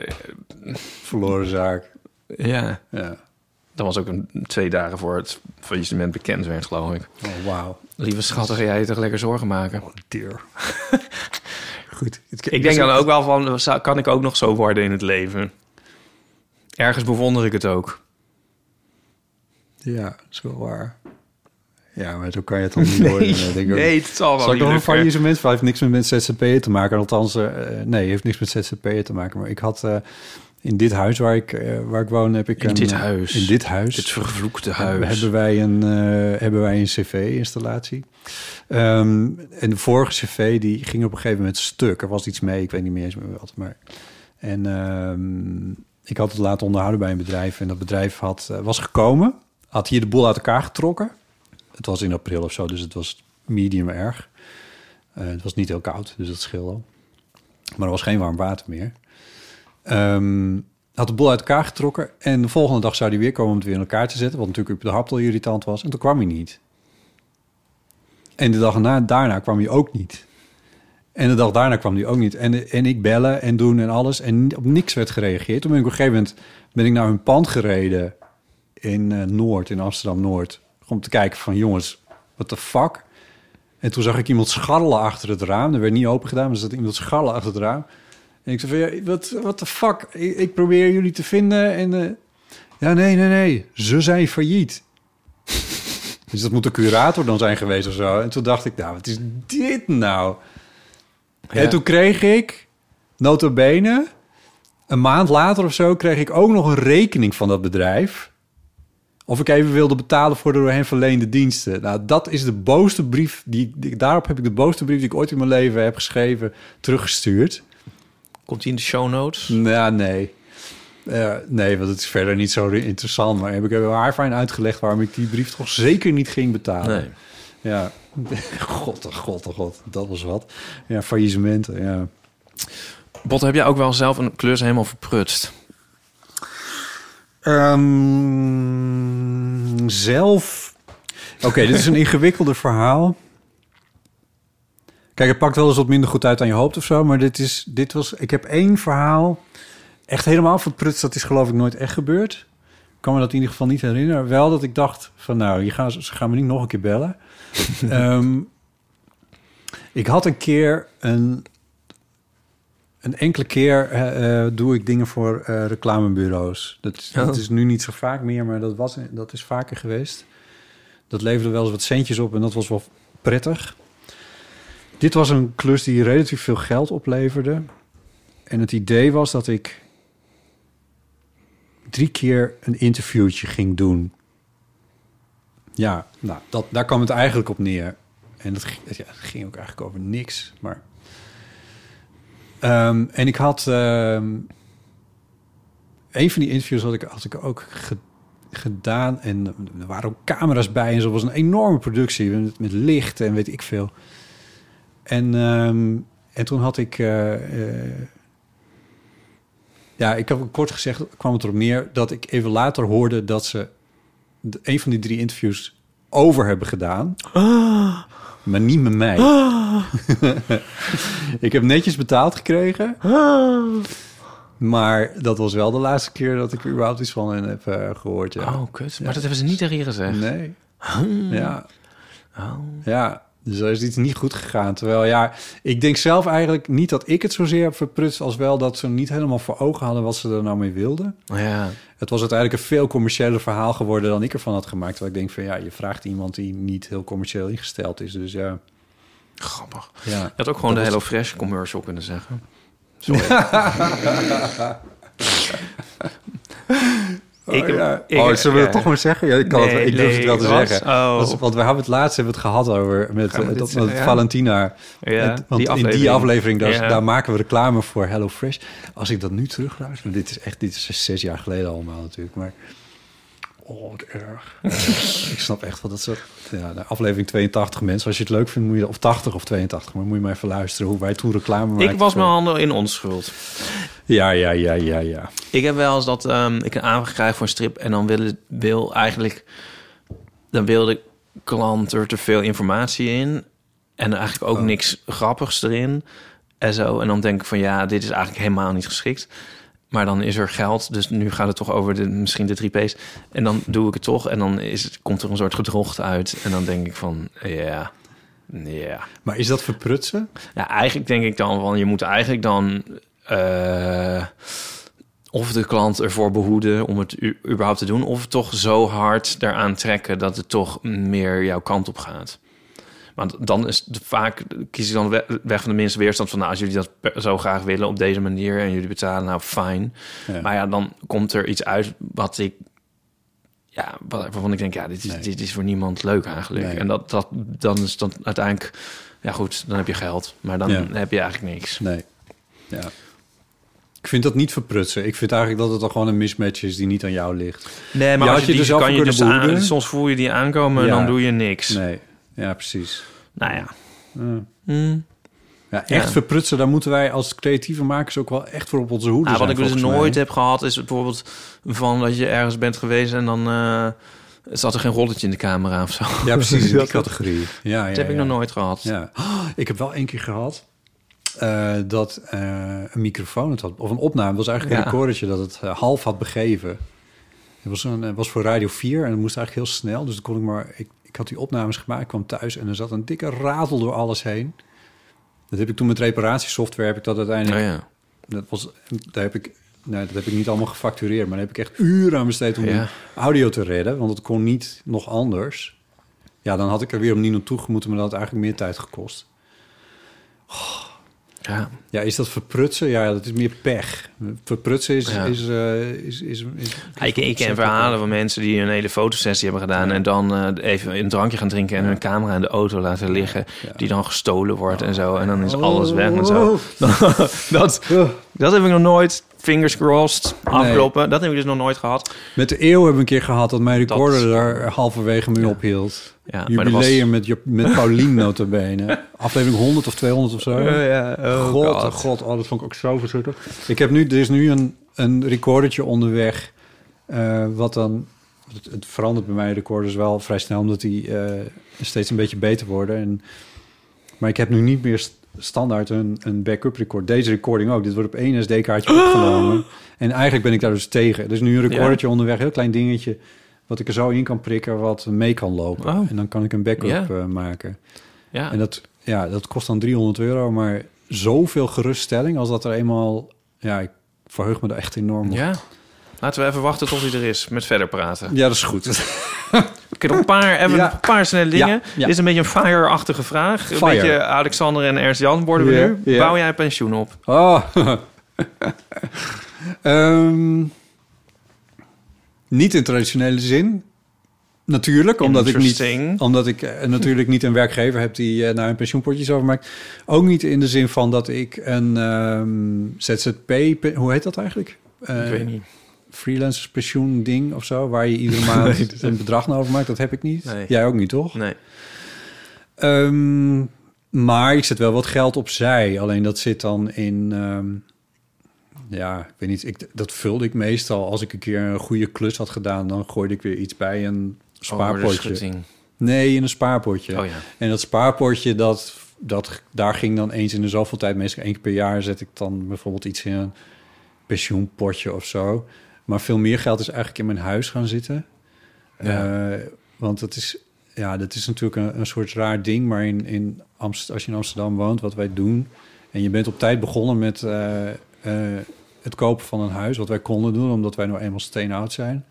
Verloren zaak. ja. Ja. Dat was ook een, twee dagen voor het faillissement bekend werd, geloof ik. Oh, wauw. Lieve schat, ga jij toch lekker zorgen maken? Dear. Goed. Ik denk dan ook wel van, kan ik ook nog zo worden in het leven? Ergens bewonder ik het ook. Ja, dat is wel waar. Ja, maar zo kan je het dan niet worden. Nee, denk ik nee, het zal wel Zal ik nog een faillissement? Het heeft niks met ZZP'er te maken. Althans, eh, nee, heeft niks met ZZP'er te maken. Maar ik had eh, in dit huis waar ik, eh, waar ik woon, heb ik In een, dit huis. In dit huis. Dit vervloekte huis. hebben wij een, eh, hebben wij een cv-installatie. Ehm, en de vorige cv die ging op een gegeven moment stuk. Er was iets mee, ik weet niet meer eens meer wat. Maar... En ehm, ik had het laten onderhouden bij een bedrijf. En dat bedrijf had, eh, was gekomen. Had hier de boel uit elkaar getrokken. Het was in april of zo, dus het was medium erg. Het was niet heel koud, dus dat scheelde. Maar er was geen warm water meer. Ehm, had de boel uit elkaar getrokken. En de volgende dag zou hij weer komen om het weer in elkaar te zetten. Wat natuurlijk op de hap al irritant was. En toen kwam hij niet. En de dag erna, daarna kwam hij ook niet. En de dag daarna kwam hij ook niet. En, en ik bellen en doen en alles. En op niks werd gereageerd. Toen ben ik op een gegeven moment ben ik naar hun pand gereden. In eh, Noord, in Amsterdam-Noord. Om te kijken van jongens, what the fuck? En toen zag ik iemand scharrelen achter het raam. Er werd niet open gedaan, maar er zat iemand scharrelen achter het raam. En ik zei van, ja, wat what the fuck? Ik, ik probeer jullie te vinden en... eh, ja, nee, nee, nee. Ze zijn failliet. dus dat moet de curator dan zijn geweest of zo. En toen dacht ik, nou, wat is dit nou? Ja. En toen kreeg ik, nota bene, een maand later of zo... kreeg ik ook nog een rekening van dat bedrijf... Of ik even wilde betalen voor de door hen verleende diensten. Nou, dat is de boosste brief. Die, die- daarop heb ik de boosste brief die ik ooit in mijn leven heb geschreven, teruggestuurd. Komt hij in de show notes? Ja, nee. Nee, want het is verder niet zo interessant. Maar heb ik heb haar fijn uitgelegd waarom ik die brief toch zeker niet ging betalen. Nee. Ja, god, oh god, oh god, dat was wat. Ja, faillissementen, ja. Bot, heb jij ook wel zelf een klus helemaal verprutst? Ehm, zelf. Oké, dit is een ingewikkelder verhaal. Kijk, het pakt wel eens wat minder goed uit dan je hoopt of zo. Maar dit, is, dit was. Ik heb één verhaal. Echt helemaal verprutst. Dat is geloof ik nooit echt gebeurd. Ik kan me dat in ieder geval niet herinneren. Wel dat ik dacht: van nou, je gaan, ze gaan me niet nog een keer bellen. Ehm, ik had een keer een. Een enkele keer eh, eh, doe ik dingen voor eh, reclamebureaus. Dat, is- dat is nu niet zo vaak meer, maar dat, was, dat is vaker geweest. Dat leverde wel eens wat centjes op en dat was wel prettig. Dit was een klus die relatief veel geld opleverde. En het idee was dat ik drie keer een interviewtje ging doen. Ja, nou, dat, daar kwam het eigenlijk op neer. En dat, ging- ook eigenlijk over niks. Maar Ehm, en ik had... ehm, een van die interviews had ik, ik ook ge- gedaan. En er waren ook camera's bij. En zo was een enorme productie. Met, met licht en weet ik veel. En, ehm, en toen had ik... eh, eh, ja, ik heb kort gezegd, kwam het erop neer... dat ik even later hoorde dat ze... de- een van die drie interviews over hebben gedaan. Maar niet met mij. ik heb netjes betaald gekregen. Maar dat was wel de laatste keer dat ik er überhaupt iets van hen heb eh, gehoord. Ja. Oh, kut. Maar dat hebben ze niet tegen je gezegd. Nee. Ja. Oh. Ja, dus er is iets niet goed gegaan. Terwijl, ja, ik denk zelf eigenlijk niet dat ik het zozeer heb verprutst... als wel dat ze niet helemaal voor ogen hadden wat ze er nou mee wilden. Ja. Het was uiteindelijk een veel commerciëler verhaal geworden... dan ik ervan had gemaakt. Terwijl ik denk van, ja, je vraagt iemand die niet heel commercieel ingesteld is. Dus ja, Grappig. ja. Je had ook gewoon de Hello Fresh commercial kunnen zeggen. Sorry. Ik oh, ja. ik- oh, zullen we het toch maar zeggen? Ja, ik, kan Nee, het, ik durf het wel te zeggen. Oh. Want, want we hebben het laatst hebben het gehad over met, eh, dat, zeggen? Valentina. Want die in die aflevering. daar, daar maken we reclame voor HelloFresh. Als ik dat nu terugluister, dit is echt dit is zes jaar geleden allemaal natuurlijk, maar oh, wat erg. ik snap echt wel dat ze, ja, de aflevering 82 mensen, als je het leuk vindt, moet je of 80 of 82, maar moet je maar even luisteren hoe wij toen reclame maakten. Ik was mijn handen in onschuld. Ja, ja, ja, ja, ja. Ik heb wel eens dat ehm, ik een aanvraag krijg voor een strip en dan wil, wil eigenlijk dan wil de klant er te veel informatie in en eigenlijk ook Oh. niks grappigs erin en zo. En dan denk ik van ja, dit is eigenlijk helemaal niet geschikt. Maar dan is er geld, dus nu gaat het toch over de, misschien de 3P's. En dan doe ik het toch en dan is het, komt er een soort gedrocht uit. En dan denk ik van ja, ja. Maar is dat verprutsen? Ja, eigenlijk denk ik dan van je moet eigenlijk dan eh, of de klant ervoor behoeden om het überhaupt te doen, of toch zo hard daaraan trekken dat het toch meer jouw kant op gaat. Want dan is het vaak kies ik dan we- weg van de minste weerstand van nou, als jullie dat zo graag willen op deze manier en jullie betalen, nou fijn. Ja. Maar ja, dan komt er iets uit wat ik ja, waarvan ik denk, ja, dit is, Nee. dit is voor niemand leuk eigenlijk. Nee. En dat, dat dan is dan uiteindelijk, ja goed, dan heb je geld, maar dan Ja. heb je eigenlijk niks. Nee. Ja. Ik vind dat niet verprutsen. Ik vind eigenlijk dat het dan gewoon een mismatch is die niet aan jou ligt. Nee, maar als je er zelf kan je dus aan, soms voel je die aankomen en Ja. dan doe je niks. Nee. Ja, precies. Nou ja. Ja. Hmm. Ja, echt Ja. verprutsen, daar moeten wij als creatieve makers ook wel echt voor op onze hoede Nou, wat ik dus nooit mij. heb gehad is bijvoorbeeld van dat je ergens bent geweest en dan eh, zat er geen rolletje in de camera of zo. Ja, precies, in die categorie. Ja, ja, Dat heb ik nog nooit gehad. Ja. Oh, ik heb wel één keer gehad eh, dat eh, een microfoon het had, of een opname, het was eigenlijk een Ja. recordertje dat het half had begeven. Het was, een, het was voor Radio 4 en het moest eigenlijk heel snel, dus dan kon ik maar, ik, ik had die opnames gemaakt, kwam thuis en er zat een dikke ratel door alles heen. Dat heb ik toen met reparatiesoftware, heb ik dat uiteindelijk Oh ja. Dat was, daar heb ik, nee, dat heb ik niet allemaal gefactureerd, maar daar heb ik echt uren aan besteed om Ja. audio te redden, want het kon niet nog anders. Ja, dan had ik er weer opnieuw naartoe gemoeten, maar dat had eigenlijk meer tijd gekost. Ja. Ja, is dat verprutsen? Ja, dat is meer pech. Verprutsen is... Ja. is, eh, is, is, is, Ik, ik ken verhalen van mensen die een hele fotosessie hebben gedaan... en dan eh, even een drankje gaan drinken en hun camera in de auto laten liggen... Ja. die dan gestolen wordt en zo. En dan is Oh. alles weg en zo. dat, dat heb ik nog nooit fingers crossed, afkloppen. Dat heb ik dus nog nooit gehad. Met de eeuw hebben we een keer gehad dat mijn recorder Dat- daar halverwege mee ophield. Ja, maar dat Jubileum met, Jop- met Paulien notabene. Aflevering 100 of 200 of zo. ja, oh god, God. oh god, oh, dat vond ik ook zo verschrikkelijk. Ik heb nu, er is nu een, een recordertje onderweg, eh, wat dan, het, het verandert bij mij recorders wel vrij snel, omdat die eh, steeds een beetje beter worden. En, maar ik heb nu niet meer standaard een, een backup record. Deze recording ook. Dit wordt op één SD-kaartje opgenomen. En eigenlijk ben ik daar dus tegen. Er is nu een recordertje onderweg, heel klein dingetje, wat ik er zo in kan prikken, wat mee kan lopen. Oh. En dan kan ik een backup eh, maken. Ja. En dat, ja, dat kost dan 300 euro, maar zoveel geruststelling als dat er eenmaal... Ja, ik verheug me er echt enorm op. ja. Laten we even wachten tot hij er is met verder praten. Ja, dat is goed. Ik heb een paar, Ja. nog een paar snelle dingen. Dit is een beetje een fire-achtige vraag. Een beetje Alexander en Ernst Jan worden we nu. Bouw jij pensioen op? Oh. Ehm, niet in traditionele zin. Natuurlijk, omdat ik, niet, omdat ik eh, natuurlijk niet een werkgever heb die eh, naar een pensioenpotjes overmaakt. Ook niet in de zin van dat ik een ehm, ZZP... Hoe heet dat eigenlijk? Eh, ik weet niet. Freelancers pensioen ding of zo, waar je iedere maand een bedrag naar overmaakt. Dat heb ik niet. Nee. Jij ook niet, toch? Nee. Ehm, maar ik zet wel wat geld opzij. Alleen dat zit dan in... ehm, ja, ik weet niet. Ik, dat vulde ik meestal. Als ik een keer een goede klus had gedaan... dan gooide ik weer iets bij een Over de spaarpotje. schutting. nee, in een spaarpotje. Oh ja. En dat spaarpotje, dat, dat, daar ging dan eens in de zoveel tijd... meestal één keer per jaar zet ik dan bijvoorbeeld iets in een pensioenpotje of zo. Maar veel meer geld is eigenlijk in mijn huis gaan zitten. Ja. Eh, want dat is, ja, dat is natuurlijk een, een soort raar ding. Maar in, in Amst als je in Amsterdam woont, wat wij doen... en je bent op tijd begonnen met eh, eh, het kopen van een huis... wat wij konden doen, omdat wij nou eenmaal steenoud zijn.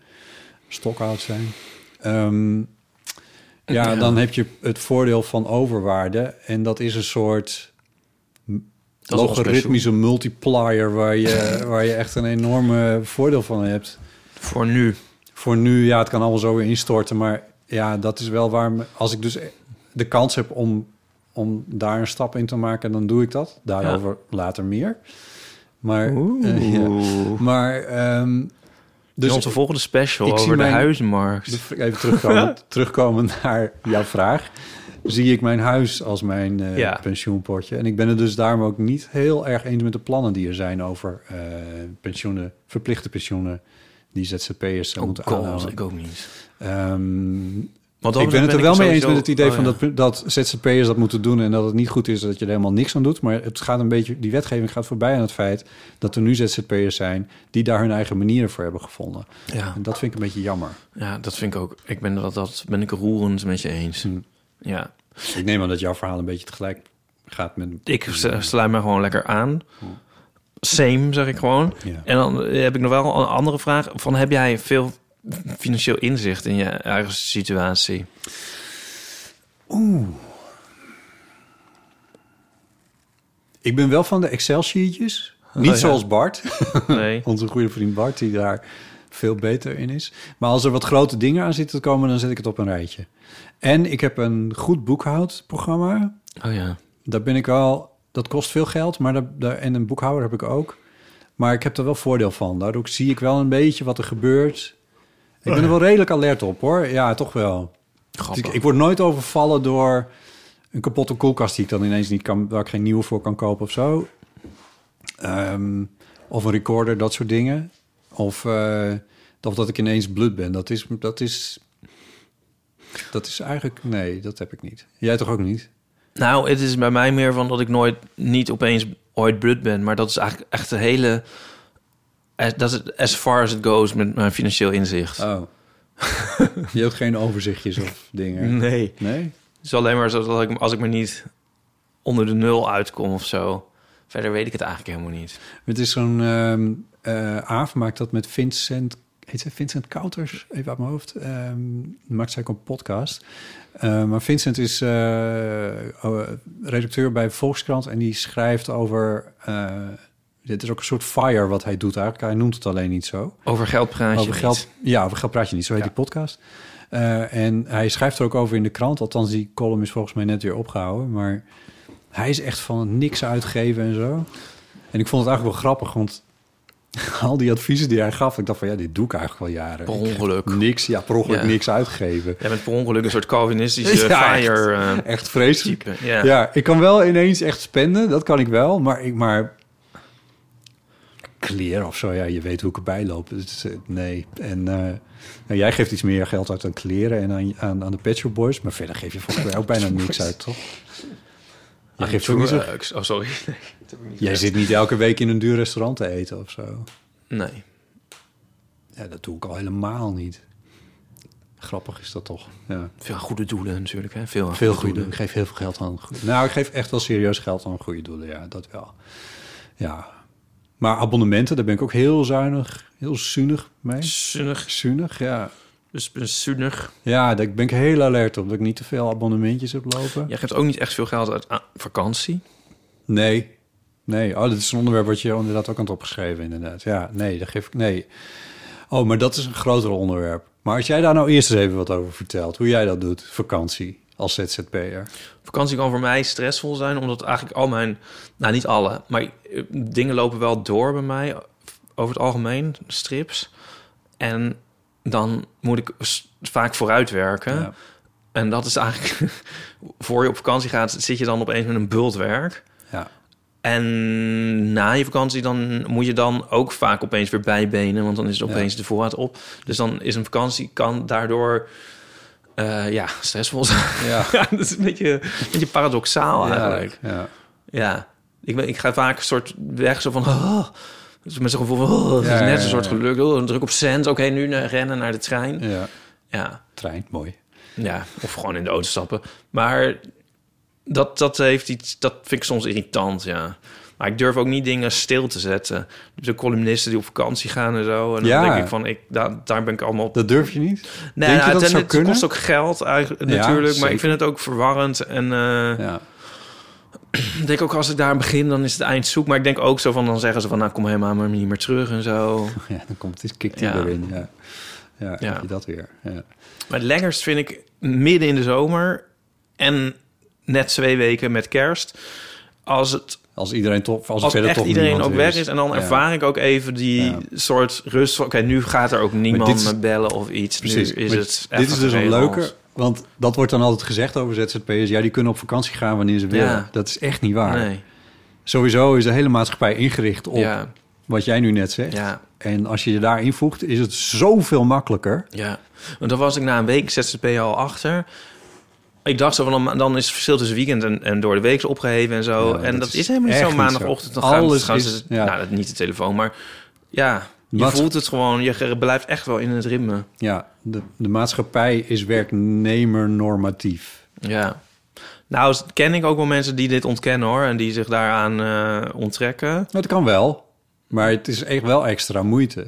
Stokoud zijn. Ehm, ja, Ja. dan heb je het voordeel van overwaarde. En dat is een soort Dat logaritmische multiplier... Waar je, waar je echt een enorme voordeel van hebt. Voor nu. Voor nu, ja, het kan allemaal zo weer instorten. Maar ja, dat is wel waar... me- Als ik dus de kans heb om, om daar een stap in te maken... dan doe ik dat. Daarover later meer. Maar, ja. maar ehm, Dus dus onze volgende special ik zie over de mijn- huizenmarkt. even terugkomen, terugkomen naar jouw vraag. Zie ik mijn huis als mijn eh, Ja. pensioenpotje. En ik ben het dus daarom ook niet heel erg eens met de plannen die er zijn over eh, pensioenen, verplichte pensioenen die ZZP'ers Oh moeten aanhouden. ik ook niet. Ehm, Want ik ben het er wel mee eens met het idee oh, van dat, dat ZZP'ers dat moeten doen en dat het niet goed is dat je er helemaal niks aan doet. Maar het gaat een beetje, die wetgeving gaat voorbij aan het feit dat er nu ZZP'ers zijn die daar hun eigen manieren voor hebben gevonden. Ja, En dat vind ik een beetje jammer. ja, dat vind ik ook. Ik ben dat, dat ben ik roerend met je eens. Hm. Ja, Ik neem aan dat jouw verhaal een beetje tegelijk gaat met... ik sluit me gewoon lekker aan. Same, zeg ik gewoon. Ja. En dan heb ik nog wel een andere vraag. Van, heb jij veel financieel inzicht in je eigen situatie? Ik ben wel van de Excel-sheetjes. Niet ja. zoals Bart, Nee. onze goede vriend Bart, die daar veel beter in is. Maar als er wat grote dingen aan zitten te komen, dan zet ik het op een rijtje. En ik heb een goed boekhoudprogramma. Oh ja. Daar ben ik wel... Dat kost veel geld, maar daar, daar, en een boekhouder heb ik ook. Maar ik heb er wel voordeel van. Daardoor zie ik wel een beetje wat er gebeurt. Ik ben er wel redelijk alert op, hoor. Ja, toch wel. Ik, ik word nooit overvallen door een kapotte koelkast die ik dan ineens niet kan, waar ik geen nieuwe voor kan kopen of zo. Ehm, of een recorder, dat soort dingen. Of, eh, of dat ik ineens bloed ben. Dat is, dat is, dat is eigenlijk, nee, dat heb ik niet. Jij toch ook niet? Nou, het is bij mij meer van dat ik nooit niet opeens ooit blut ben. Maar dat is eigenlijk echt de hele... as- Dat is as far as it goes met mijn financieel inzicht. Oh. Je hebt geen overzichtjes of dingen. Nee. Nee? Het is alleen maar zo dat ik, als ik maar niet onder de nul uitkom of zo. Verder weet ik het eigenlijk helemaal niet. Het is zo'n ehm Aaf maakt dat met Vincent, heet hij Vincent Kouters? Even uit mijn hoofd. Ehm maakt zij ook een podcast. Eh, maar Vincent is eh, oh, redacteur bij Volkskrant en die schrijft over. dit is ook een soort fire wat hij doet eigenlijk. Hij noemt het alleen niet zo. Over geld praat je over niet. geld, ja, over geld praat je niet. Zo heet Ja. die podcast. En hij schrijft er ook over in de krant. Althans, die column is volgens mij net weer opgehouden. Maar hij is echt van niks uitgeven en zo. En ik vond het eigenlijk wel grappig, want al die adviezen die hij gaf, ik dacht van ja, dit doe ik eigenlijk al jaren. Per ongeluk. Niks, ja, per ongeluk Ja. niks uitgegeven. Jij bent per ongeluk een soort Calvinistische Ja, echt. fire eh, Echt vreselijk. type. Ja. Ja. ik kan wel ineens echt spenden, dat kan ik wel, maar ik maar kleren of zo, ja, je weet hoe ik erbij loop. Dus, eh, nee. En eh, nou, jij geeft iets meer geld uit aan kleren en aan, aan, aan de Pet Shop Boys, maar verder geef je volgens mij ook bijna niks uit, toch? Je geeft ook niet zo. Oh, sorry. Heb ik niet jij gezegd. zit niet elke week in een duur restaurant te eten of zo. Nee. Ja, dat doe ik al helemaal niet. Grappig is dat toch? Ja. Veel goede doelen natuurlijk. Hè? Veel, Veel goede doelen. Ik geef heel veel geld aan goede. Nou, ik geef echt wel serieus geld aan goede doelen. Ja, dat wel. Ja. Maar abonnementen, daar ben ik ook heel zuinig, heel zuinig mee. Zinnig. Zuinig, ja. Dus ben zinnig. Ja, daar ben ik heel alert op dat ik niet te veel abonnementjes heb lopen. Jij geeft ook niet echt veel geld uit aan vakantie. Nee. Nee, oh, dat is een onderwerp wat je inderdaad ook aan het opgeschreven, inderdaad. Ja, nee, dat geef ik, nee. Oh, maar dat is een groter onderwerp. Maar als jij daar nou eerst eens even wat over vertelt, hoe jij dat doet, vakantie als ZZP'er. Vakantie kan voor mij stressvol zijn, omdat eigenlijk al mijn... Nou, niet alle, maar eh, dingen lopen wel door bij mij. Over het algemeen, strips. En dan moet ik vaak vooruitwerken. Ja. En dat is eigenlijk... voor je op vakantie gaat, zit je dan opeens met een bultwerk. Ja. En na je vakantie dan moet je dan ook vaak opeens weer bijbenen, want dan is het opeens de voorraad op. Dus dan is een vakantie kan daardoor eh, ja stressvol zijn. Ja. Ja, dat is een beetje, een beetje paradoxaal eigenlijk. Ja. Ja, ik, ben, ik ga vaak een soort weg zo van... Oh, dus met zo'n gevoel van... Oh, het is net een soort geluk. Oh, druk op cent. Oké, nu naar, rennen naar de trein. ja. Ja, Trein, mooi. ja, of gewoon in de auto stappen. Maar dat, dat heeft iets... Dat vind ik soms irritant, ja. Maar ik durf ook niet dingen stil te zetten. De columnisten die op vakantie gaan en zo. En dan Ja. denk ik van... Ik, daar, daar ben ik allemaal op Dat durf je niet? Nee, Denk je nou, dat het, zou het kunnen? kost ook geld eigenlijk Ja, natuurlijk, maar ik vind het ook verwarrend. En eh, Ja. ik denk ook als ik daar begin, dan is het eind zoek. Maar ik denk ook zo van, dan zeggen ze van, nou kom helemaal maar niet meer terug en zo. Ja, dan komt dit kikt hij erin. Ja, ja, Ja. je dat weer. Ja. Maar het lekkerst vind ik midden in de zomer en net twee weken met kerst. Als het Als iedereen toch, als, er als verder echt toch iedereen ook weg is. En dan Ja. ervaar ik ook even die Ja. soort rust. Oké, nu gaat er ook niemand is- me bellen of iets. Precies. Nu is het dit is dus een geregeld. leuke, want dat wordt dan altijd gezegd over ZZP'ers. Ja, die kunnen op vakantie gaan wanneer ze willen. Ja. Dat is echt niet waar. Nee, Sowieso is de hele maatschappij ingericht op wat jij nu net zegt. ja. En als je je daar invoegt, is het zoveel makkelijker. Ja, want dan was ik na een week ZZP al achter. Ik dacht zo van, dan- is het verschil tussen weekend en, en door de week opgeheven en zo. Ja, en dat dat, is helemaal niet zo maandagochtend. Dan gaan, Alles gaan is- ze, ja. nou, dat niet de telefoon, maar ja, je Wat- voelt het gewoon. Je blijft echt wel in het ritme. Ja, de, de maatschappij is werknemernormatief. Ja. Nou, ken ik ook wel mensen die dit ontkennen hoor. En die zich daaraan eh, onttrekken. Dat kan wel, maar het is echt wel extra moeite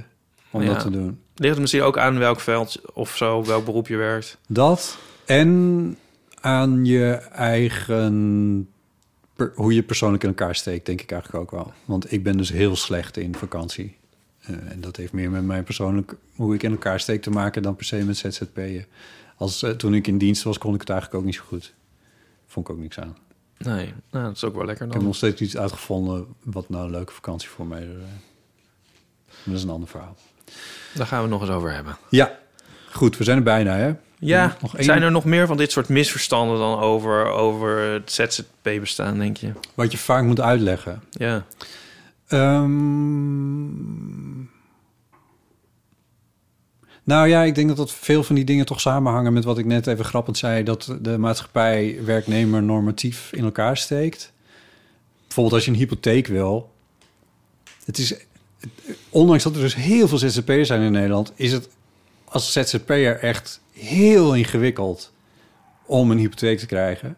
om Ja. dat te doen. Ligt het misschien ook aan welk veld of zo, welk beroep je werkt. Dat en aan je eigen... per- hoe je persoonlijk in elkaar steekt, denk ik eigenlijk ook wel. Want ik ben dus heel slecht in vakantie. Eh, en dat heeft meer met mijn persoonlijk... hoe ik in elkaar steek te maken dan per se met ZZP'en. Als, eh, toen ik in dienst was, kon ik het eigenlijk ook niet zo goed. Vond ik ook niks aan. Nee, nou, dat is ook wel lekker Ik heb dan. nog steeds iets uitgevonden wat nou een leuke vakantie voor mij zou zijn. Maar dat is een ander verhaal. Daar gaan we nog eens over hebben. Ja, goed, we zijn er bijna, hè? Ja, Nog één- zijn er nog meer van dit soort misverstanden dan over, over het ZZP-bestaan, denk je? Wat je vaak moet uitleggen. Ja. Ehm, nou ja, ik denk dat dat veel van die dingen toch samenhangen met wat ik net even grappend zei: dat de maatschappij werknemer normatief in elkaar steekt. Bijvoorbeeld als je een hypotheek wil. Het is, ondanks dat er dus heel veel ZZP'ers zijn in Nederland, is het als ZZP'er echt heel ingewikkeld om een hypotheek te krijgen.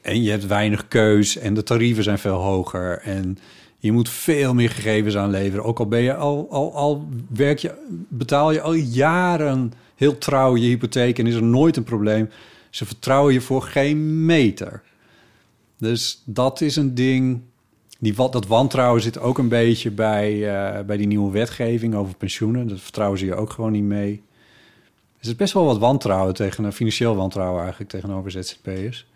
En je hebt weinig keus en de tarieven zijn veel hoger. En je moet veel meer gegevens aanleveren. Ook al ben je al, al, al werk je, betaal je al jaren heel trouw je hypotheek en is er nooit een probleem. Ze vertrouwen je voor geen meter. Dus dat is een ding. Die, dat wantrouwen zit ook een beetje bij, eh, bij die nieuwe wetgeving over pensioenen. Dat vertrouwen ze je ook gewoon niet mee. Er is best wel wat wantrouwen tegen, financieel wantrouwen eigenlijk tegenover ZZP'ers.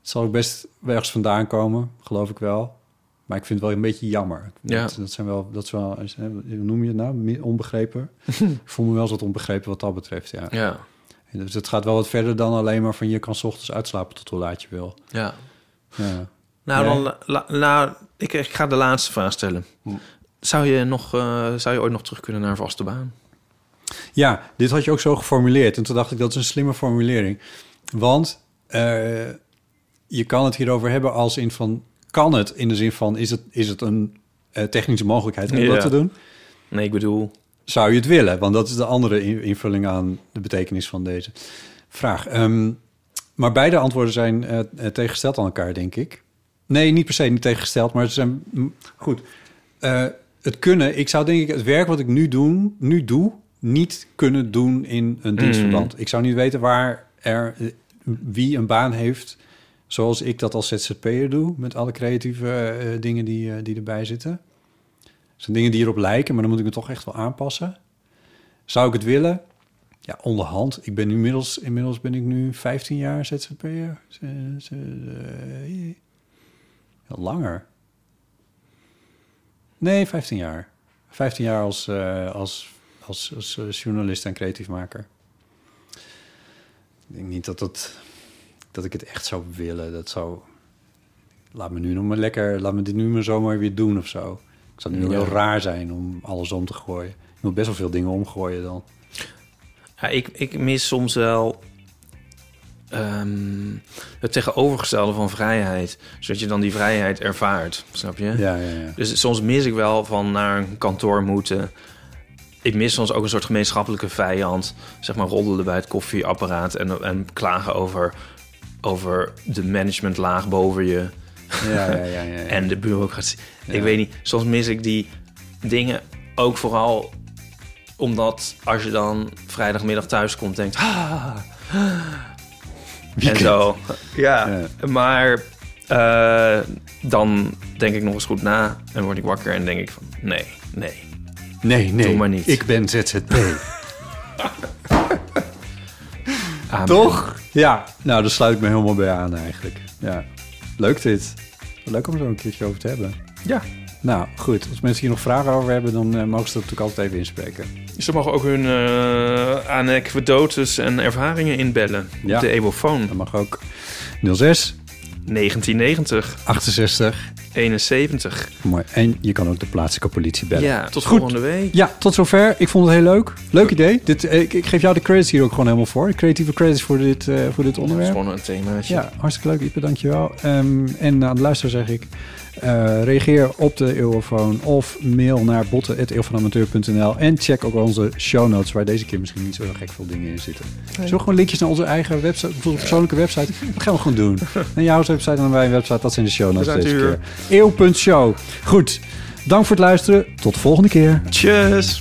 Het zal ook best ergens vandaan komen, geloof ik wel. Maar ik vind het wel een beetje jammer. Ja. Dat, dat zijn wel, dat is wel, hoe noem je het nou? Onbegrepen. ik voel me wel eens wat onbegrepen wat dat betreft, ja. Ja, En Dus het gaat wel wat verder dan alleen maar van je kan 's ochtends uitslapen tot hoe laat je wil. ja. Ja. Nou, Jij? dan, la- nou ik, ik ga de laatste vraag stellen. Hm. Zou je, nog, eh, zou je ooit nog terug kunnen naar een vaste baan? Ja, dit had je ook zo geformuleerd. En toen dacht ik, dat is een slimme formulering. Want eh, je kan het hierover hebben als in van... Kan het in de zin van, is het, is het een eh, technische mogelijkheid om Ja. dat te doen? Nee, ik bedoel... Zou je het willen? Want dat is de andere in- invulling aan de betekenis van deze vraag. Ehm, maar beide antwoorden zijn eh, tegengesteld aan elkaar, denk ik. Nee, niet per se niet tegengesteld, maar ze zijn... Goed. Het kunnen... Ik zou denk ik het werk wat ik nu, doen, nu doe... niet kunnen doen in een dienstverband. Ik zou niet weten waar er... wie een baan heeft... zoals ik dat als ZZP'er doe... met alle creatieve eh, dingen die, eh, die erbij zitten. Het zijn dingen die erop lijken, maar dan moet ik me toch echt wel aanpassen. Zou ik het willen? Ja, onderhand. Ik ben inmiddels, inmiddels ben ik nu 15 jaar ZZP'er. Eh, Langer. Nee, 15 jaar. 15 jaar als, als, als, als eh, journalist en creatiefmaker. Ik denk niet dat, dat, dat ik het echt zou willen. Dat zou... Laat me nu nog maar lekker... Laat me dit nu maar zomaar weer doen of zo. Het zou nu Ja. heel raar zijn om alles om te gooien. Je moet best wel veel dingen omgooien dan. Ja, ik, ik mis soms wel ehm, het tegenovergestelde van vrijheid. Zodat je dan die vrijheid ervaart, snap je? Ja, ja, ja. Dus soms mis ik wel van naar een kantoor moeten. Ik mis soms ook een soort gemeenschappelijke vijand. Zeg maar roddelen bij het koffieapparaat en, en klagen over, over de managementlaag boven je Ja, ja, ja, en de bureaucratie. Ik weet niet, soms mis ik die dingen ook vooral omdat als je dan vrijdagmiddag thuis komt, denkt... Ah, en zo. Ja, maar eh, dan denk ik nog eens goed na en word ik wakker en denk ik van... Nee, nee. Nee, nee. Doe maar niet. Ik ben ZZP. Toch? Ja. Nou, daar sluit ik me helemaal bij aan eigenlijk. Ja. Leuk dit. Leuk om er zo een keertje over te hebben. Ja. Nou, goed. Als mensen hier nog vragen over hebben, dan eh, mogen ze dat natuurlijk altijd even inspreken. Ze mogen ook hun eh anekdotes en ervaringen inbellen Ja. op de Ebofoon. Dat mag ook. 06 1990, 68. 71. Mooi. En je kan ook de plaatselijke politie bellen. Ja, tot Goed. volgende week. Ja, tot zover. Ik vond het heel leuk. Leuk idee. Dit, ik, ik geef jou de credits hier ook gewoon helemaal voor. Creatieve credits voor dit, eh, voor dit Dat is onderwerp. gewoon een themaatje. Ja, hartstikke leuk, Ipe, dankjewel. Ehm en aan de luisteraar zeg ik... eh, reageer op de Eurofoon of mail naar botten.eeuwvanamateur.nl en check ook onze show notes, waar deze keer misschien niet zo heel gek veel dingen in zitten. Zullen we gewoon linkjes naar onze eigen website, onze persoonlijke website? Dat gaan we gewoon doen. En jouw website en mijn website, dat zijn de show notes deze keer. Eeuw.show. Goed, dank voor het luisteren. Tot de volgende keer. Tjus!